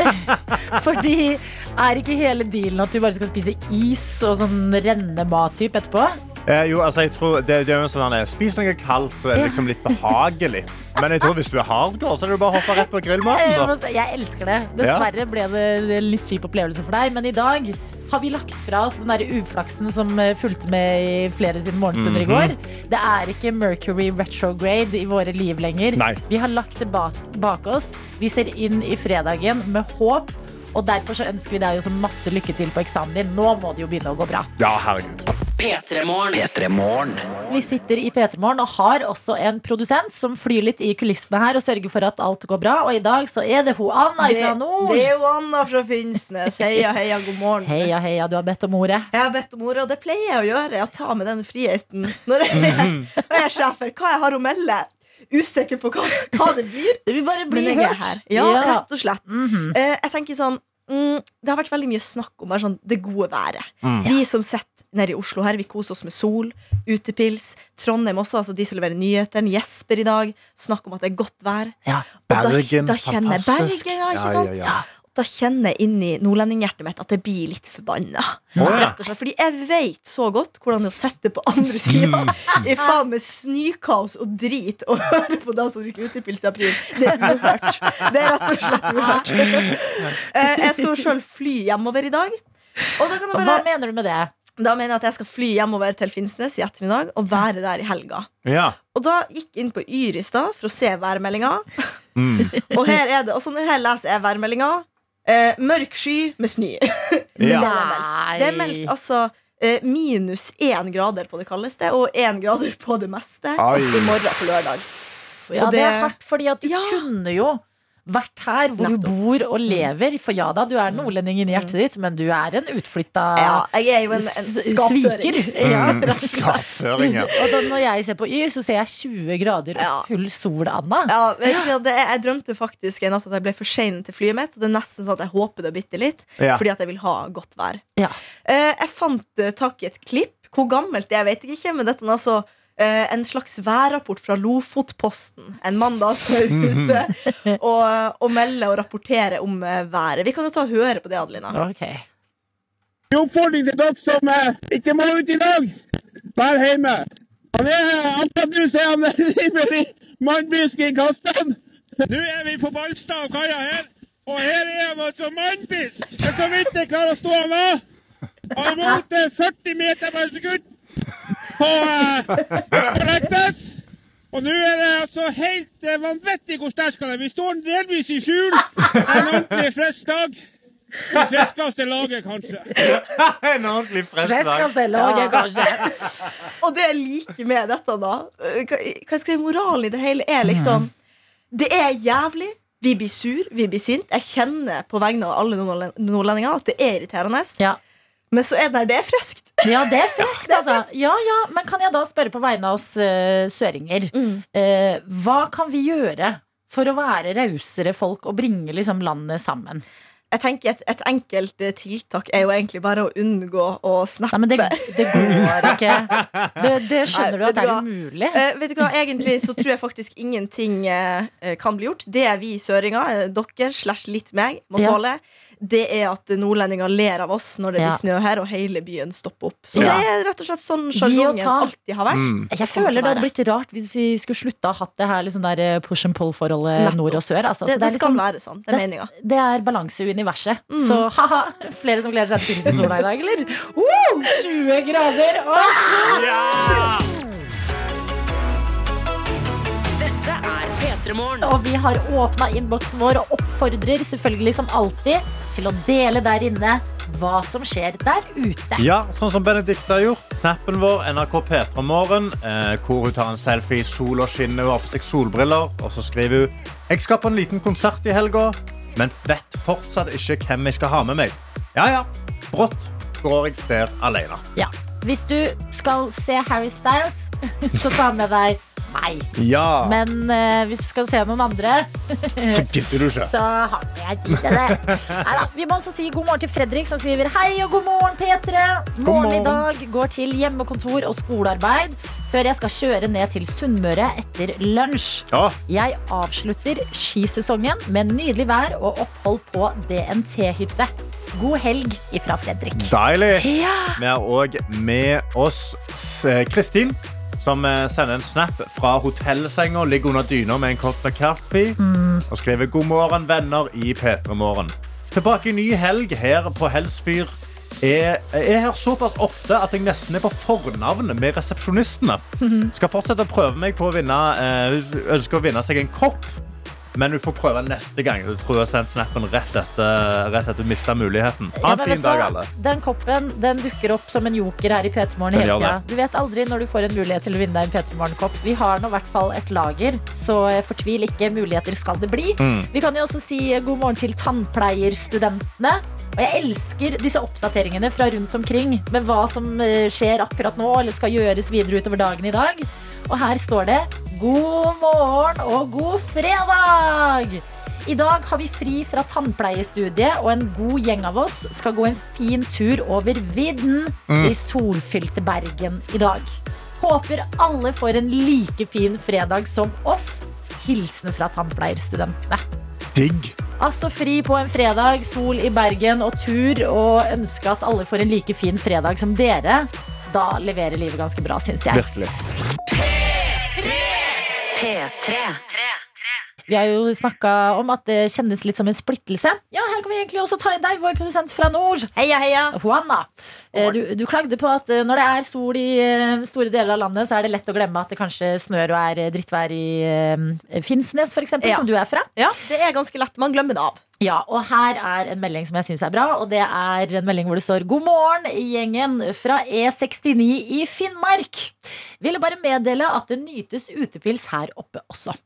(laughs) Fordi er ikke hele dealen at du bare skal spise is og sånn rennemat-type etterpå? Eh, jo, altså, jeg tror det, det er jo sånn at Spis noe kaldt, så er det liksom litt behagelig. Men jeg tror hvis du er hardcore, så er det bare å hoppe rett på grillmaten. Da. jeg elsker det. Dessverre ble det litt kjip opplevelse for deg. Men i dag har vi lagt fra oss den der uflaksen som eh, fulgte med i flere sine morgenstunder i går. Det er ikke Mercury retrograde i våre liv lenger. Nei. Vi har lagt det bak, bak oss. Vi ser inn i fredagen med håp. Og derfor så ønsker vi deg jo så masse lykke til på eksamen din. Nå må det jo begynne å gå bra. Ja, herregud. P3 Morgen. P3 Morgen. Vi sitter i P3 Morgen og har også en produsent som flyr litt i kulissene her og sørger for at alt går bra. Og i dag så er det hun Anna Det, fra nord. det er jo Anna fra Finnsnes. Heia, heia, god morgen. (laughs) Heia, heia, du har bedt om ordet. Jeg har bedt om ordet, og det pleier jeg å gjøre. Å ta med den friheten når jeg, (laughs) når jeg er sjefer. Hva jeg har å melde. Usikker på hva, hva det blir. (laughs) Det vil bare bli Men jeg er hørt. her. Ja, rett og slett. Mhm. Eh, jeg tenker sånn mm, det har vært veldig mye snakk om sånn, det gode været. Mm. Vi som sitter nede i Oslo her, vi koser oss med sol, utepils. Trondheim også, altså de som leverer nyhetene. Jesper i dag. Snakk om at det er godt vær. Ja. Bergen, da, Bergen, da kjenner jeg fantastisk. Bergen, ja, ikke Ja, ja, ja. Da kjenner jeg inni nordlendinghjertet mitt at jeg blir litt forbanna. Oh, ja. Fordi jeg vet så godt hvordan det er å sitte på andre sida i faen med snøkaos og drit og høre på deg som drikker utepils i april. Det er uhørt. Det er rett og slett uhørt. (laughs) Eh, Jeg skal jo sjøl fly hjemover i dag. Og da kan jeg Hva mener du med det? da mener jeg at jeg skal fly hjemover til Finnsnes i ettermiddag og være der i helga. Ja. Og da gikk jeg inn på Yr i stad for å se værmeldinga. Mm. Og her er det, og sånn her leser jeg værmeldinga. Eh, mørk sky med snø. (laughs) Ja. det er meldt. Det altså eh, minus én grader på det kaldeste og én grader på det meste Oi. i morgen på lørdag. Ja, Og det er hardt, fordi at du Ja. kunne jo vært her hvor Nettopp. du bor og lever. For ja da, du er nordlending inni hjertet ditt, men du er en utflytta Ja, jeg er jo en, en sviker. Ja. Mm. Skapsøring, ja. Og da, når jeg ser på Yr, så ser jeg 20 grader og full sol, Anna. Ja, vet du, hva, det er, jeg drømte faktisk en natt at jeg ble for sein til flyet mitt. Og det er nesten sånn at jeg håper det bitte litt, Ja. fordi at jeg vil ha godt vær. Ja. Eh, jeg fant eh, tak i et klipp. Hvor gammelt det er, vet jeg ikke, men dette er altså en slags værrapport fra Lofotposten. En mann da som er ute og, og melder og rapporterer om eh, været. Vi kan jo ta og høre på det, Adelina. Ok. En oppfordring til dere som eh, ikke må ut i dag. Vær hjemme. Han er akkurat nå så er han rimelig mannbysk i kastene. Nå er vi på Ballstad og kaia her, og her er han altså mannbysk! Det er så vidt jeg klarer å stå han av. Han er mot eh, 40 meter per sekund på eh. Og nå er det altså helt eh, vanvittig hvor sterk han er. Vi står delvis i skjul. Er en ordentlig frisk dag. Det friskeste laget, kanskje. (laughs) En ordentlig frisk dag. Frescastellaget, kanskje. (laughs) Og det jeg liker med dette, da Hva skal moralen i det hele er, liksom Det er jævlig. Vi blir sur, vi blir sint. Jeg kjenner på vegne av alle nordlendinger at det er irriterende. Ja. Men så er det der det er friskt. Ja, det er (laughs) friskt, altså. Ja, ja, Men kan jeg da spørre på vegne av oss uh, søringer? Mm. Uh, hva kan vi gjøre for å være rausere folk og bringe liksom landet sammen? Jeg tenker et, et enkelt eh, tiltak er jo egentlig bare å unngå å snappe. Nei, men det, det går (laughs) ikke. Det, det skjønner Nei, du at det er umulig. Uh, vet du hva, Egentlig så tror jeg faktisk ingenting uh, kan bli gjort. Det er vi søringer, eh, dere slash litt meg, må tåle. Ja. Det er at nordlendinger ler av oss når det blir Ja. snø her, og hele byen stopper opp. Så Ja. det er rett og slett sånn sjargongen alltid har vært. Mm. Jeg føler det hadde blitt rart hvis vi skulle slutta å ha hatt det her liksom der eh, push and pull-forholdet nord og sør. Altså. Det, det, det skal liksom- være sånn. Det er meninga. det er balanse i universet. Mm. Så ha-ha, flere som gleder seg til pils i sola i dag, eller? Uh, 20 grader! Åh! Dette er P3 Morgen. Og vi har åpna innboksen vår og oppfordrer selvfølgelig som alltid til å dele der inne hva som skjer der ute. Ja, sånn som Benedicte har gjort. Snappen vår, NRK P3morgen, eh, hvor hun tar en selfie i sol og skinner. Hun har på seg solbriller, og så skriver hun Jeg skal på en liten konsert i helga, men vet fortsatt ikke hvem jeg skal ha med meg. Ja, ja. Brått går jeg der alene. Ja. Hvis du skal se Harry Styles, så ta med deg meg. Ja. Men uh, hvis du skal se noen andre, så gidder du ikke. så har jeg tid til det. Neida, vi må også si god morgen til Fredrik, som skriver Hei og god morgen, P3. Morgen i dag går til hjemmekontor og skolearbeid før jeg skal kjøre ned til Sunnmøre etter lunsj. Ja. Jeg avslutter skisesongen med nydelig vær og opphold på DNT-hytte. God helg ifra Fredrik. Deilig. Ja. Vi har òg med oss eh, Kristin, som eh, sender en snap fra hotellsenga, ligger under dyna med en kopp med kaffe og skriver 'God morgen, venner' i P3 Morgen. Tilbake i ny helg her på Helsfyr. Jeg er her såpass ofte at jeg nesten er på fornavn med resepsjonistene. (laughs) Skal fortsette å prøve meg på å vinne eh, ønsker å vinne seg en kopp. Men du får prøve neste gang. Du jeg har sendt snappen rett etter, rett etter du mista muligheten. Ha en ja, fin dag, alle. Den koppen den dukker opp som en joker her i P3 Morgen hele tida. Du vet aldri når du får en mulighet til å vinne deg en P3 Morgen-kopp. Vi har nå i hvert fall et lager, så fortvil ikke. Muligheter skal det bli. Mm. Vi kan jo også si god morgen til tannpleierstudentene. Og jeg elsker disse oppdateringene fra rundt omkring med hva som eh, skjer akkurat nå, eller skal gjøres videre utover dagen i dag. Og her står det god morgen og god fredag! I dag har vi fri fra tannpleiestudiet, og en god gjeng av oss skal gå en fin tur over vidden i solfylte Bergen i dag. Håper alle får en like fin fredag som oss. Hilsen fra tannpleierstudentene. Digg. Altså fri på en fredag, sol i Bergen og tur, og ønske at alle får en like fin fredag som dere. Da leverer livet ganske bra, syns jeg. Virkelig. P3. Vi har jo snakka om at det kjennes litt som en splittelse. Ja, her kan vi egentlig også ta inn deg, vår produsent fra nord. Heia, heia. Juana. Eh, Du, du klagde på at eh, når det er sol i eh, store deler av landet, så er det lett å glemme at det kanskje snør og er drittvær i Finnsnes, f.eks., eksempel Ja. som du er fra. Ja, det er ganske lett. Man glemmer det av. Ja, og her er en melding som jeg syns er bra, og det er en melding hvor det står God morgen, gjengen fra E69 i Finnmark. Ville bare meddele at det nytes utepils her oppe også.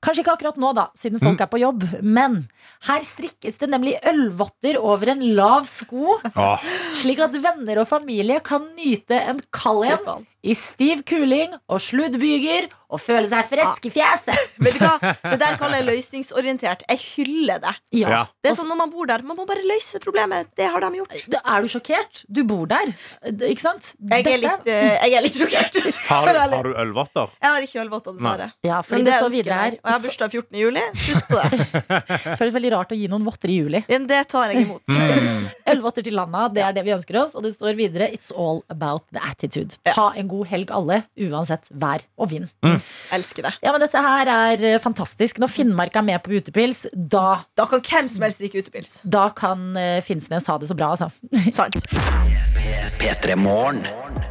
Kanskje ikke akkurat nå, da, siden folk er på jobb, men her strikkes det nemlig ølvotter over en lav sko, Åh, slik at venner og familie kan nyte en kald en. I stiv kuling og sluddbyger og føle seg frisk i fjeset. (laughs) Vet du hva? Det der kaller jeg løsningsorientert. Jeg hyller det. Ja. Det er sånn når man bor der, man må bare løse problemet. Det har de gjort. Da Er du sjokkert? Du bor der, ikke sant? Jeg er litt, eh, jeg er litt sjokkert. (laughs) Har du, har du ølvotter? Jeg har ikke ølvotter, dessverre. Ja, Men det, det står videre her. Og jeg har bursdag 14. juli. Husk på det. (laughs) Føles veldig rart å gi noen votter i juli. Men Det tar jeg imot. Mm. Ølvotter til landa, det er det vi ønsker oss. Og det står videre It's all about the attitude. Ja. Ha en god helg, alle, uansett vær og vind. Elsker det. Ja, men Dette her er eh, fantastisk. Når Finnmark er med på utepils, da, Da kan hvem som helst drikke utepils. da kan eh, Finnsnes ha det så bra, altså. Sant. P3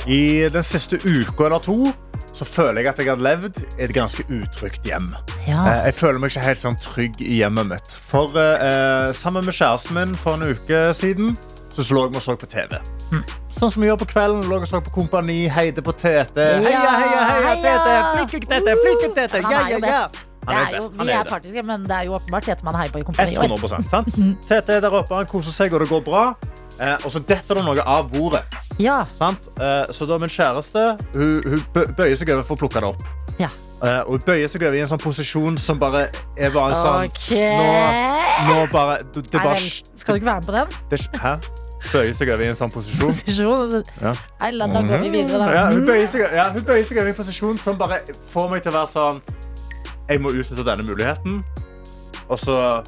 I den siste uka eller to så føler jeg at jeg har levd i et ganske utrygt hjem. Ja. Eh, Jeg føler meg ikke helt sånn trygg i hjemmet mitt. For eh, sammen med kjæresten min for en uke siden så lå vi og så på TV. Sånn som vi gjør på kvelden. Lå og så på Kompani, heide på Tete. Heia, heia, heia, Tete! Flinke Tete, Ja, er ja, ja! Er er best, vi er er partiske, men det er jo åpenbart Tete man heier på i kompani. 100 sant? Tete er der oppe, han koser seg, og det går bra. Eh, og så detter det noe av bordet. Ja, Sant? Eh, så da min kjæreste hun, hun bøyer seg over for å plukke det opp. ja. Eh, og bøyer seg over i en sånn posisjon som bare er bare sånn okay. Nå, nå bare Det, det bare skal du ikke være med på den? det, Hæ? Bøyer seg over i en sånn posisjon. Posisjon, så- Ja. Nei, da går vi videre, da. Ja, hun, bøyer seg, ja, hun bøyer seg over i en posisjon som bare får meg til å være sånn Jeg må utnytte denne muligheten. Og så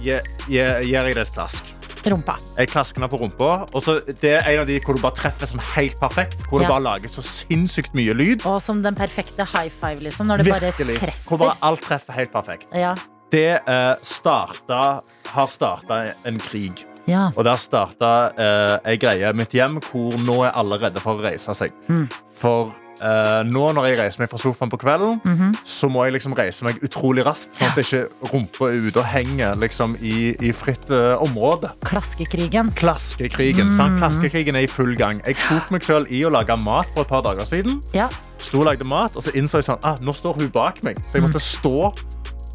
gir jeg det et klask. Rumpa. Jeg klasker henne på rumpa. Og så det er en av de hvor du bare treffer som helt perfekt. Hvor Ja. det bare lager så sinnssykt mye lyd. Og som den perfekte high five, liksom. Når det bare Virkelig. treffer. Hvor bare alt treffer helt perfekt. Ja. Det uh, starta, har starta en krig. Ja. Og der starta eh, ei greie mitt hjem hvor nå er alle redde for å reise seg. Mm. For eh, nå når jeg reiser meg fra sofaen på kvelden, Mhm. så må jeg liksom reise meg utrolig raskt, sånn at ikke rumpa er ute og henger liksom, i, i fritt eh, område. Klaskekrigen. Klaskekrigen. Mm. Klaskekrigen er i full gang. Jeg tok meg selv i å lage mat for et par dager siden. Ja. Sto og lagde mat, og så innså jeg sånn, ah, nå står hun bak meg. Så jeg måtte stå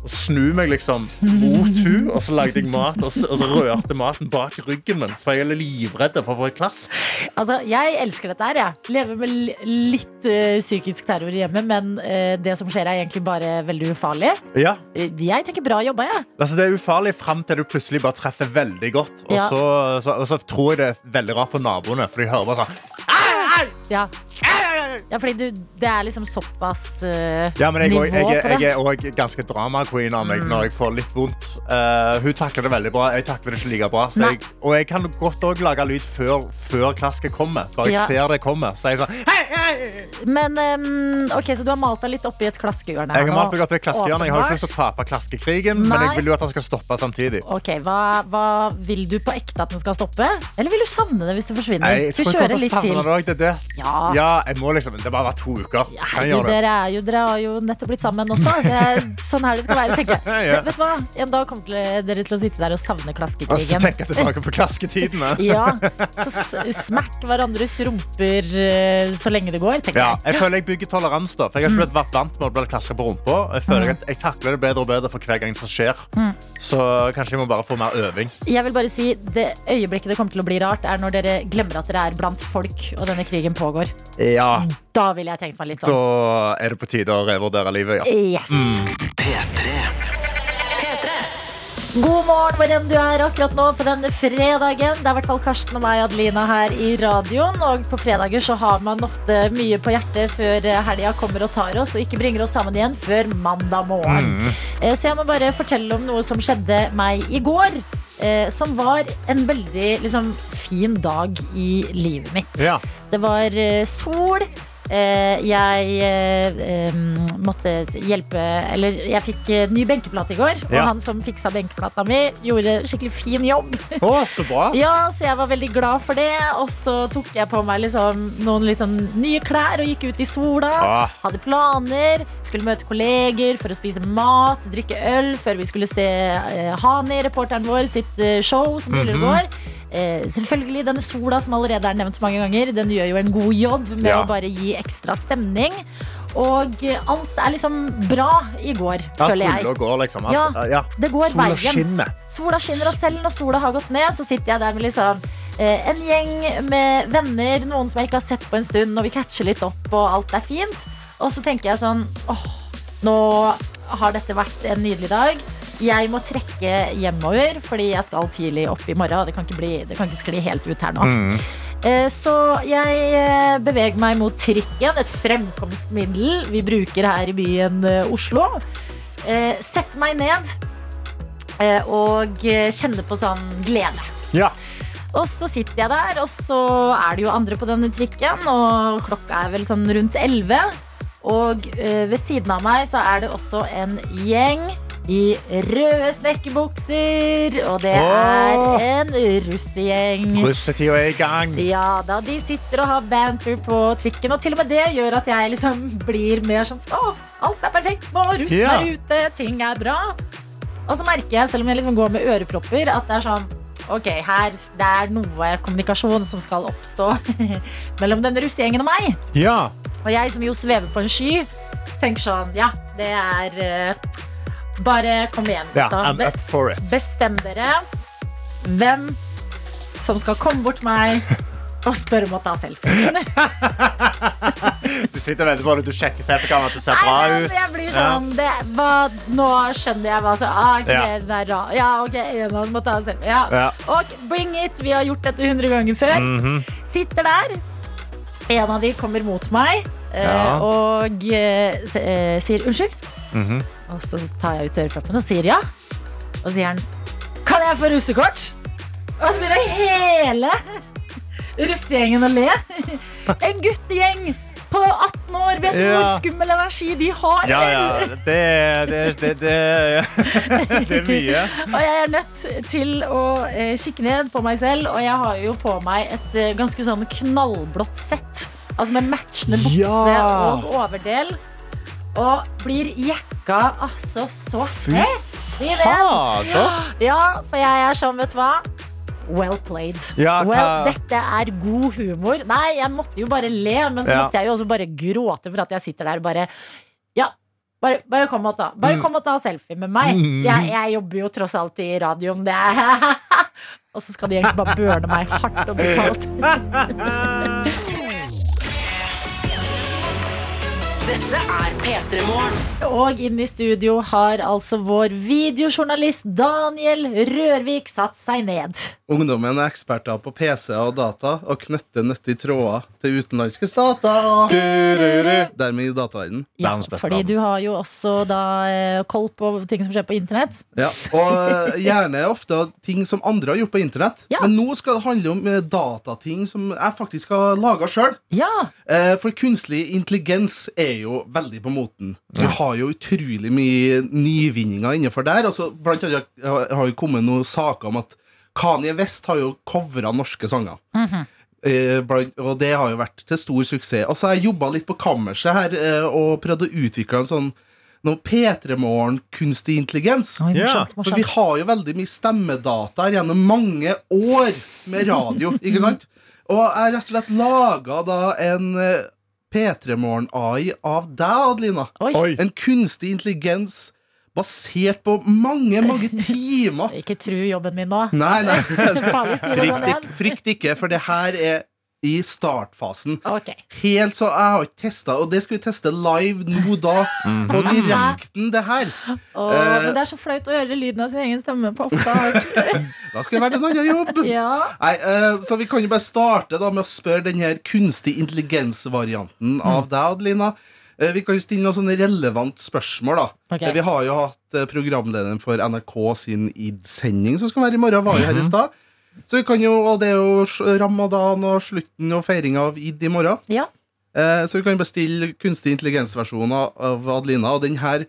og snu meg liksom mot hun, og så lagde jeg mat, og så, og så rørte maten bak ryggen min, for jeg er livredd for å få et klass. Altså, jeg elsker dette her, jeg. Lever med litt uh, psykisk terror hjemme, men uh, det som skjer er egentlig bare veldig ufarlig. Ja, Eh, Jeg tenker bra jobba, jeg. altså Det er ufarlig frem til du plutselig bare treffer veldig godt. Og, Ja. så, så, og så tror jeg det er veldig rart for naboene, for de hører bare sånn Ja, ja fordi du, det er liksom såpass uh, Ja, men jeg, nivå jeg, jeg, det. jeg er også ganske drama-queen av meg Mm. når jeg får litt vondt. Uh, hun takler det veldig bra. Jeg takler det ikke like bra. Jeg, og jeg kan godt òg lage lyd før, før klasket kommer. Bare jeg Ja. ser det kommer. Så er jeg sånn hei, hei! Men um, ok, så du har malt deg litt oppi et klaskehjørne Jeg har malt meg oppi et klaskehjørne. Jeg har ikke lyst til å tape klaskekrigen, men jeg vil jo at den skal stoppe samtidig. Ok, hva, hva Vil du på ekte at den skal stoppe? Eller vil du savne det hvis det forsvinner? Nei, jeg jeg til? det det er. Ja. Ja, jeg må liksom, det bare vært to uker. Ja, Herregud, dere, er jo, dere har jo nettopp blitt sammen også. Det er sånn her det skal være, tenker jeg. (laughs) Ja. Vet du hva? En dag kommer til- dere til å sitte der og savne klaskekrigen. tenker jeg tilbake på klasketidene. (laughs) Ja, så s- hverandres rumper eh, så lenge det går, tenker Ja, jeg. jeg føler jeg bygger toleranse. da, For jeg har ikke blitt vært vant med å bli klaska på rumpa. Jeg føler at jeg takler det bedre og bedre for hver gang det skjer. Mm. Så kanskje jeg må bare få mer øving. Jeg vil bare si Det øyeblikket det kommer til å bli rart, er når dere glemmer at dere er blant folk og denne krigen pågår. Ja, Da ville jeg tenkt meg litt om. Da er det på tide å revurdere livet, ja. Yes. P3. P3. God morgen hvor enn du er akkurat nå på denne fredagen. Det er i hvert fall Karsten og meg, Adelina, her i radioen. Og på fredager så har man ofte mye på hjertet før helga kommer og tar oss, og ikke bringer oss sammen igjen før mandag morgen. Mm. Så jeg må bare fortelle om noe som skjedde meg i går. Eh, som var en veldig liksom, fin dag i livet mitt. Ja. Det var eh, sol. Eh, jeg eh, måtte hjelpe Eller jeg fikk eh, ny benkeplate i går. Og Ja. han som fiksa benkeplata mi, gjorde skikkelig fin jobb. Oh, så bra. (laughs) Ja, Så jeg var veldig glad for det. Og så tok jeg på meg liksom noen litt sånn nye klær og gikk ut i sola. Ah. Hadde planer. Skulle møte kolleger for å spise mat, drikke øl før vi skulle se Hani, reporteren vår, sitt show som ruller mm -hmm. går. Eh, selvfølgelig, denne sola som allerede er nevnt mange ganger, den gjør jo en god jobb med Ja. å bare gi ekstra stemning. Og alt er liksom bra i går, Alt føler jeg. går, liksom. Alt, Ja, ja. det går Sola veien. skinner. Sola skinner, og selv når sola har gått ned, så sitter jeg der med liksom eh, en gjeng med venner, noen som jeg ikke har sett på en stund, og vi catcher litt opp, og alt er fint. Og så tenker jeg sånn åh, nå har dette vært en nydelig dag. Jeg må trekke hjemover, fordi jeg skal tidlig opp i morgen. Det kan ikke, bli, det kan ikke skli helt ut her nå. Mm. Eh, Så jeg eh, beveger meg mot trikken, et fremkomstmiddel vi bruker her i byen eh, Oslo. Setter meg ned og kjenner på sånn glede. Ja. Og så sitter jeg der, og så er det jo andre på denne trikken, og klokka er vel sånn rundt 11. Og ved siden av meg så er det også en gjeng i røde snekkerbukser, og det er en russegjeng. Russetida er i gang. Ja, da de sitter og har banter på trikken, og til og med det gjør at jeg liksom blir mer sånn Å, alt er perfekt nå, russen Ja. er ute, ting er bra. Og så merker jeg, selv om jeg liksom går med ørepropper, at det er sånn Ok, her det er noe kommunikasjon som skal oppstå (laughs) mellom denne russegjengen og meg. Ja. Og jeg som jo svever på en sky, tenker sånn Ja, det er eh, Bare kom igjen, gutta. It. Bestem dere hvem som skal komme bort meg (laughs) og spørre om å ta selfie. (laughs) Du sitter og venter på det, du sjekker selfiekameraet, du ser bra ut. jeg blir sånn det, hva, Nå skjønner jeg hva som ah, Ja. er ra- Ja, ok, en av dem må ta selfie. Ja. Ja. Ok, bring it. Vi har gjort dette 100 ganger før. Mhm. Sitter der. En av de kommer mot meg Ja. og eh, eh, sier unnskyld. Mhm. Og så tar jeg ut øreproppen og sier ja. Og så sier han Kan jeg få russekort? Og så begynner hele russegjengen å le. En guttegjeng på 18 år. Vet du Ja. hvor skummel energi de har? Ja, ja. Det, det, det, det, (laughs) det er mye. Og jeg er nødt til å eh, kikke ned på meg selv, og jeg har jo på meg et eh, ganske sånn knallblått sett. Altså med matchende bukse Ja. og overdel. Og blir jekka altså så fett fader. Ja, for jeg er sånn, vet du hva? Well played. Ja, well, dette er god humor. Nei, jeg måtte jo bare le, men så Ja. måtte jeg jo også bare gråte for at jeg sitter der og bare Ja, bare, bare kom og ta Bare Mm. kom og ta selfie med meg. Mm. Jeg, jeg jobber jo tross alt i radioen. Det er (laughs) Og så skal de egentlig bare burne meg hardt og brutalt. (laughs) Dette er P3 Morgen. Og inne i studio har altså vår videojournalist Daniel Rørvik satt seg ned. Ungdommen er eksperter på PC og data og knytter nyttige tråder til utenlandske stater. Dermed i dataverdenen. Ja, fordi du har jo også da eh, koll på ting som skjer på internett. Ja, og eh, gjerne ofte ting som andre har gjort på internett. Ja. Men nå skal det handle om eh, datating som jeg faktisk har laga sjøl. Ja. Eh, For kunstig intelligens er jo veldig på moten. Du har jo utrolig mye nyvinninger innenfor der. Altså, blant annet har har jo kommet noen saker om at Kanye West har jo covra norske sanger. Eh, blant, og det har jo vært til stor suksess. Og så har jeg jobba litt på kammerset her eh, og prøvd å utvikle en sånn noe P3 Morgen kunstig intelligens. Oi, morsomt, morsomt. For vi har jo veldig mye stemmedata her gjennom mange år med radio, ikke (laughs) sant? Og jeg har rett og slett laga da en eh, P3 Morgen-AI av deg, Adelina. Oi. En kunstig intelligens basert på mange, mange timer. (laughs) Ikke tru jobben min nå. Nei, nei. (laughs) Frykt ikke, frykt ikke, for det her er i startfasen. Ok. Helt så Jeg har ikke testa, og det skal vi teste live nå, da. På direkten, det her. Åh, Eh, men det er så flaut å høre lyden av sin egen stemme på opptak. (laughs) Da skal det være en annen jobb. ja. Nei, eh, så Vi kan jo bare starte da med å spørre den her kunstig intelligens-varianten av deg, Adelina. Eh, vi kan jo stille noen sånne relevant spørsmål. da Ok. Eh, Vi har jo hatt eh, programlederen for NRK sin id-sending, som skal være i morgen, var jo her i stad. Så vi kan jo, og Det er jo ramadan og slutten og feiringa av id i morgen. Ja. Eh, så vi kan bestille kunstig intelligens-versjoner av- av Adelina. Og den her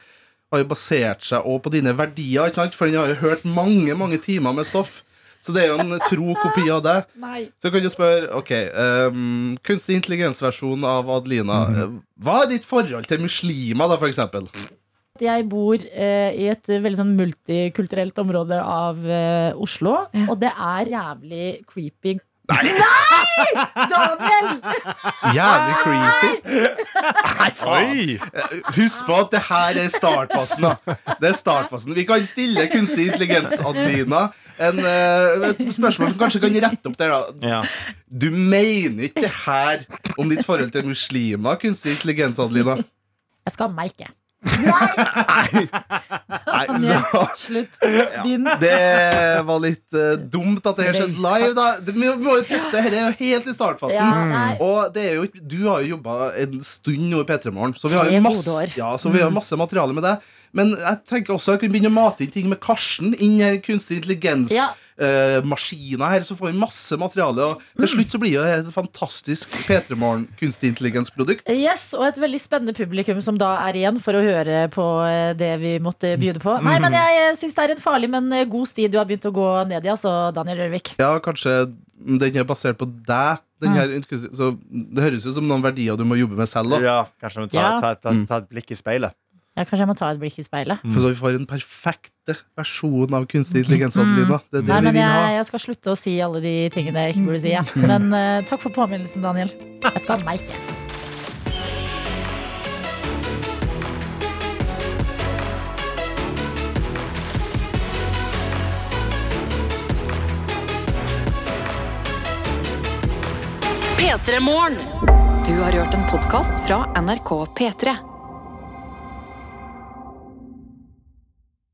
har jo basert seg også på dine verdier, ikke sant? for den har jo hørt mange mange timer med stoff. Så det er jo en (laughs) tro kopi av det. Nei. Så kan du spørre ok, um, kunstig intelligens-versjon av Adelina. eh, Hva er ditt forhold til muslimer, da, for eksempel? Jeg bor eh, i et veldig sånn multikulturelt område av eh, Oslo, og det er jævlig creepy. Nei! Daniel! Jævlig creepy. Nei, faen. Eh, Husk på at det her er startfasen. da Det er startfasen Vi kan stille kunstig intelligens, Adelina, en, eh, et spørsmål som kanskje kan rette opp der. da Ja. Du mener ikke det her om ditt forhold til muslimer, kunstig intelligens, Adelina? Jeg skammer meg ikke. Nei, så Slutt. Din. Det var litt uh, dumt at det her skjedde live, da. Vi må jo teste. Dette er jo helt i startfasen. Ja, og det er jo, du har jo jobba en stund nå i P3 Morgen, så vi har jo masse, ja, så vi har masse materiale med det. Men jeg tenker også jeg kunne begynne å mate inn ting med Karsten inn i kunstig intelligens. Ja. Eh, maskiner her, så får vi masse materiale. Og til slutt så blir det et fantastisk P3 Morgen kunstig intelligens-produkt. Yes, Og et veldig spennende publikum som da er igjen for å høre på eh, det vi måtte bjude på. Nei, men jeg syns det er en farlig, men eh, god sti du har begynt å gå ned i, altså, Daniel Rørvik. Ja, kanskje den er basert på deg. Den her, så det høres ut som noen verdier du må jobbe med selv. Da. Ja, kanskje tar, ta, ta, ta et blikk i speilet. Ja, kanskje jeg må ta et blikk i speilet. For så vi får en perfekte versjon av kunstig intelligens. Adelina. Det er det Nei, vi men vil jeg, ha. jeg skal slutte å si alle de tingene jeg ikke burde si. Ja. Men uh, takk for påminnelsen, Daniel. Jeg skal meg ikke. P3 Morgen. Du har hørt en podkast fra NRK P3.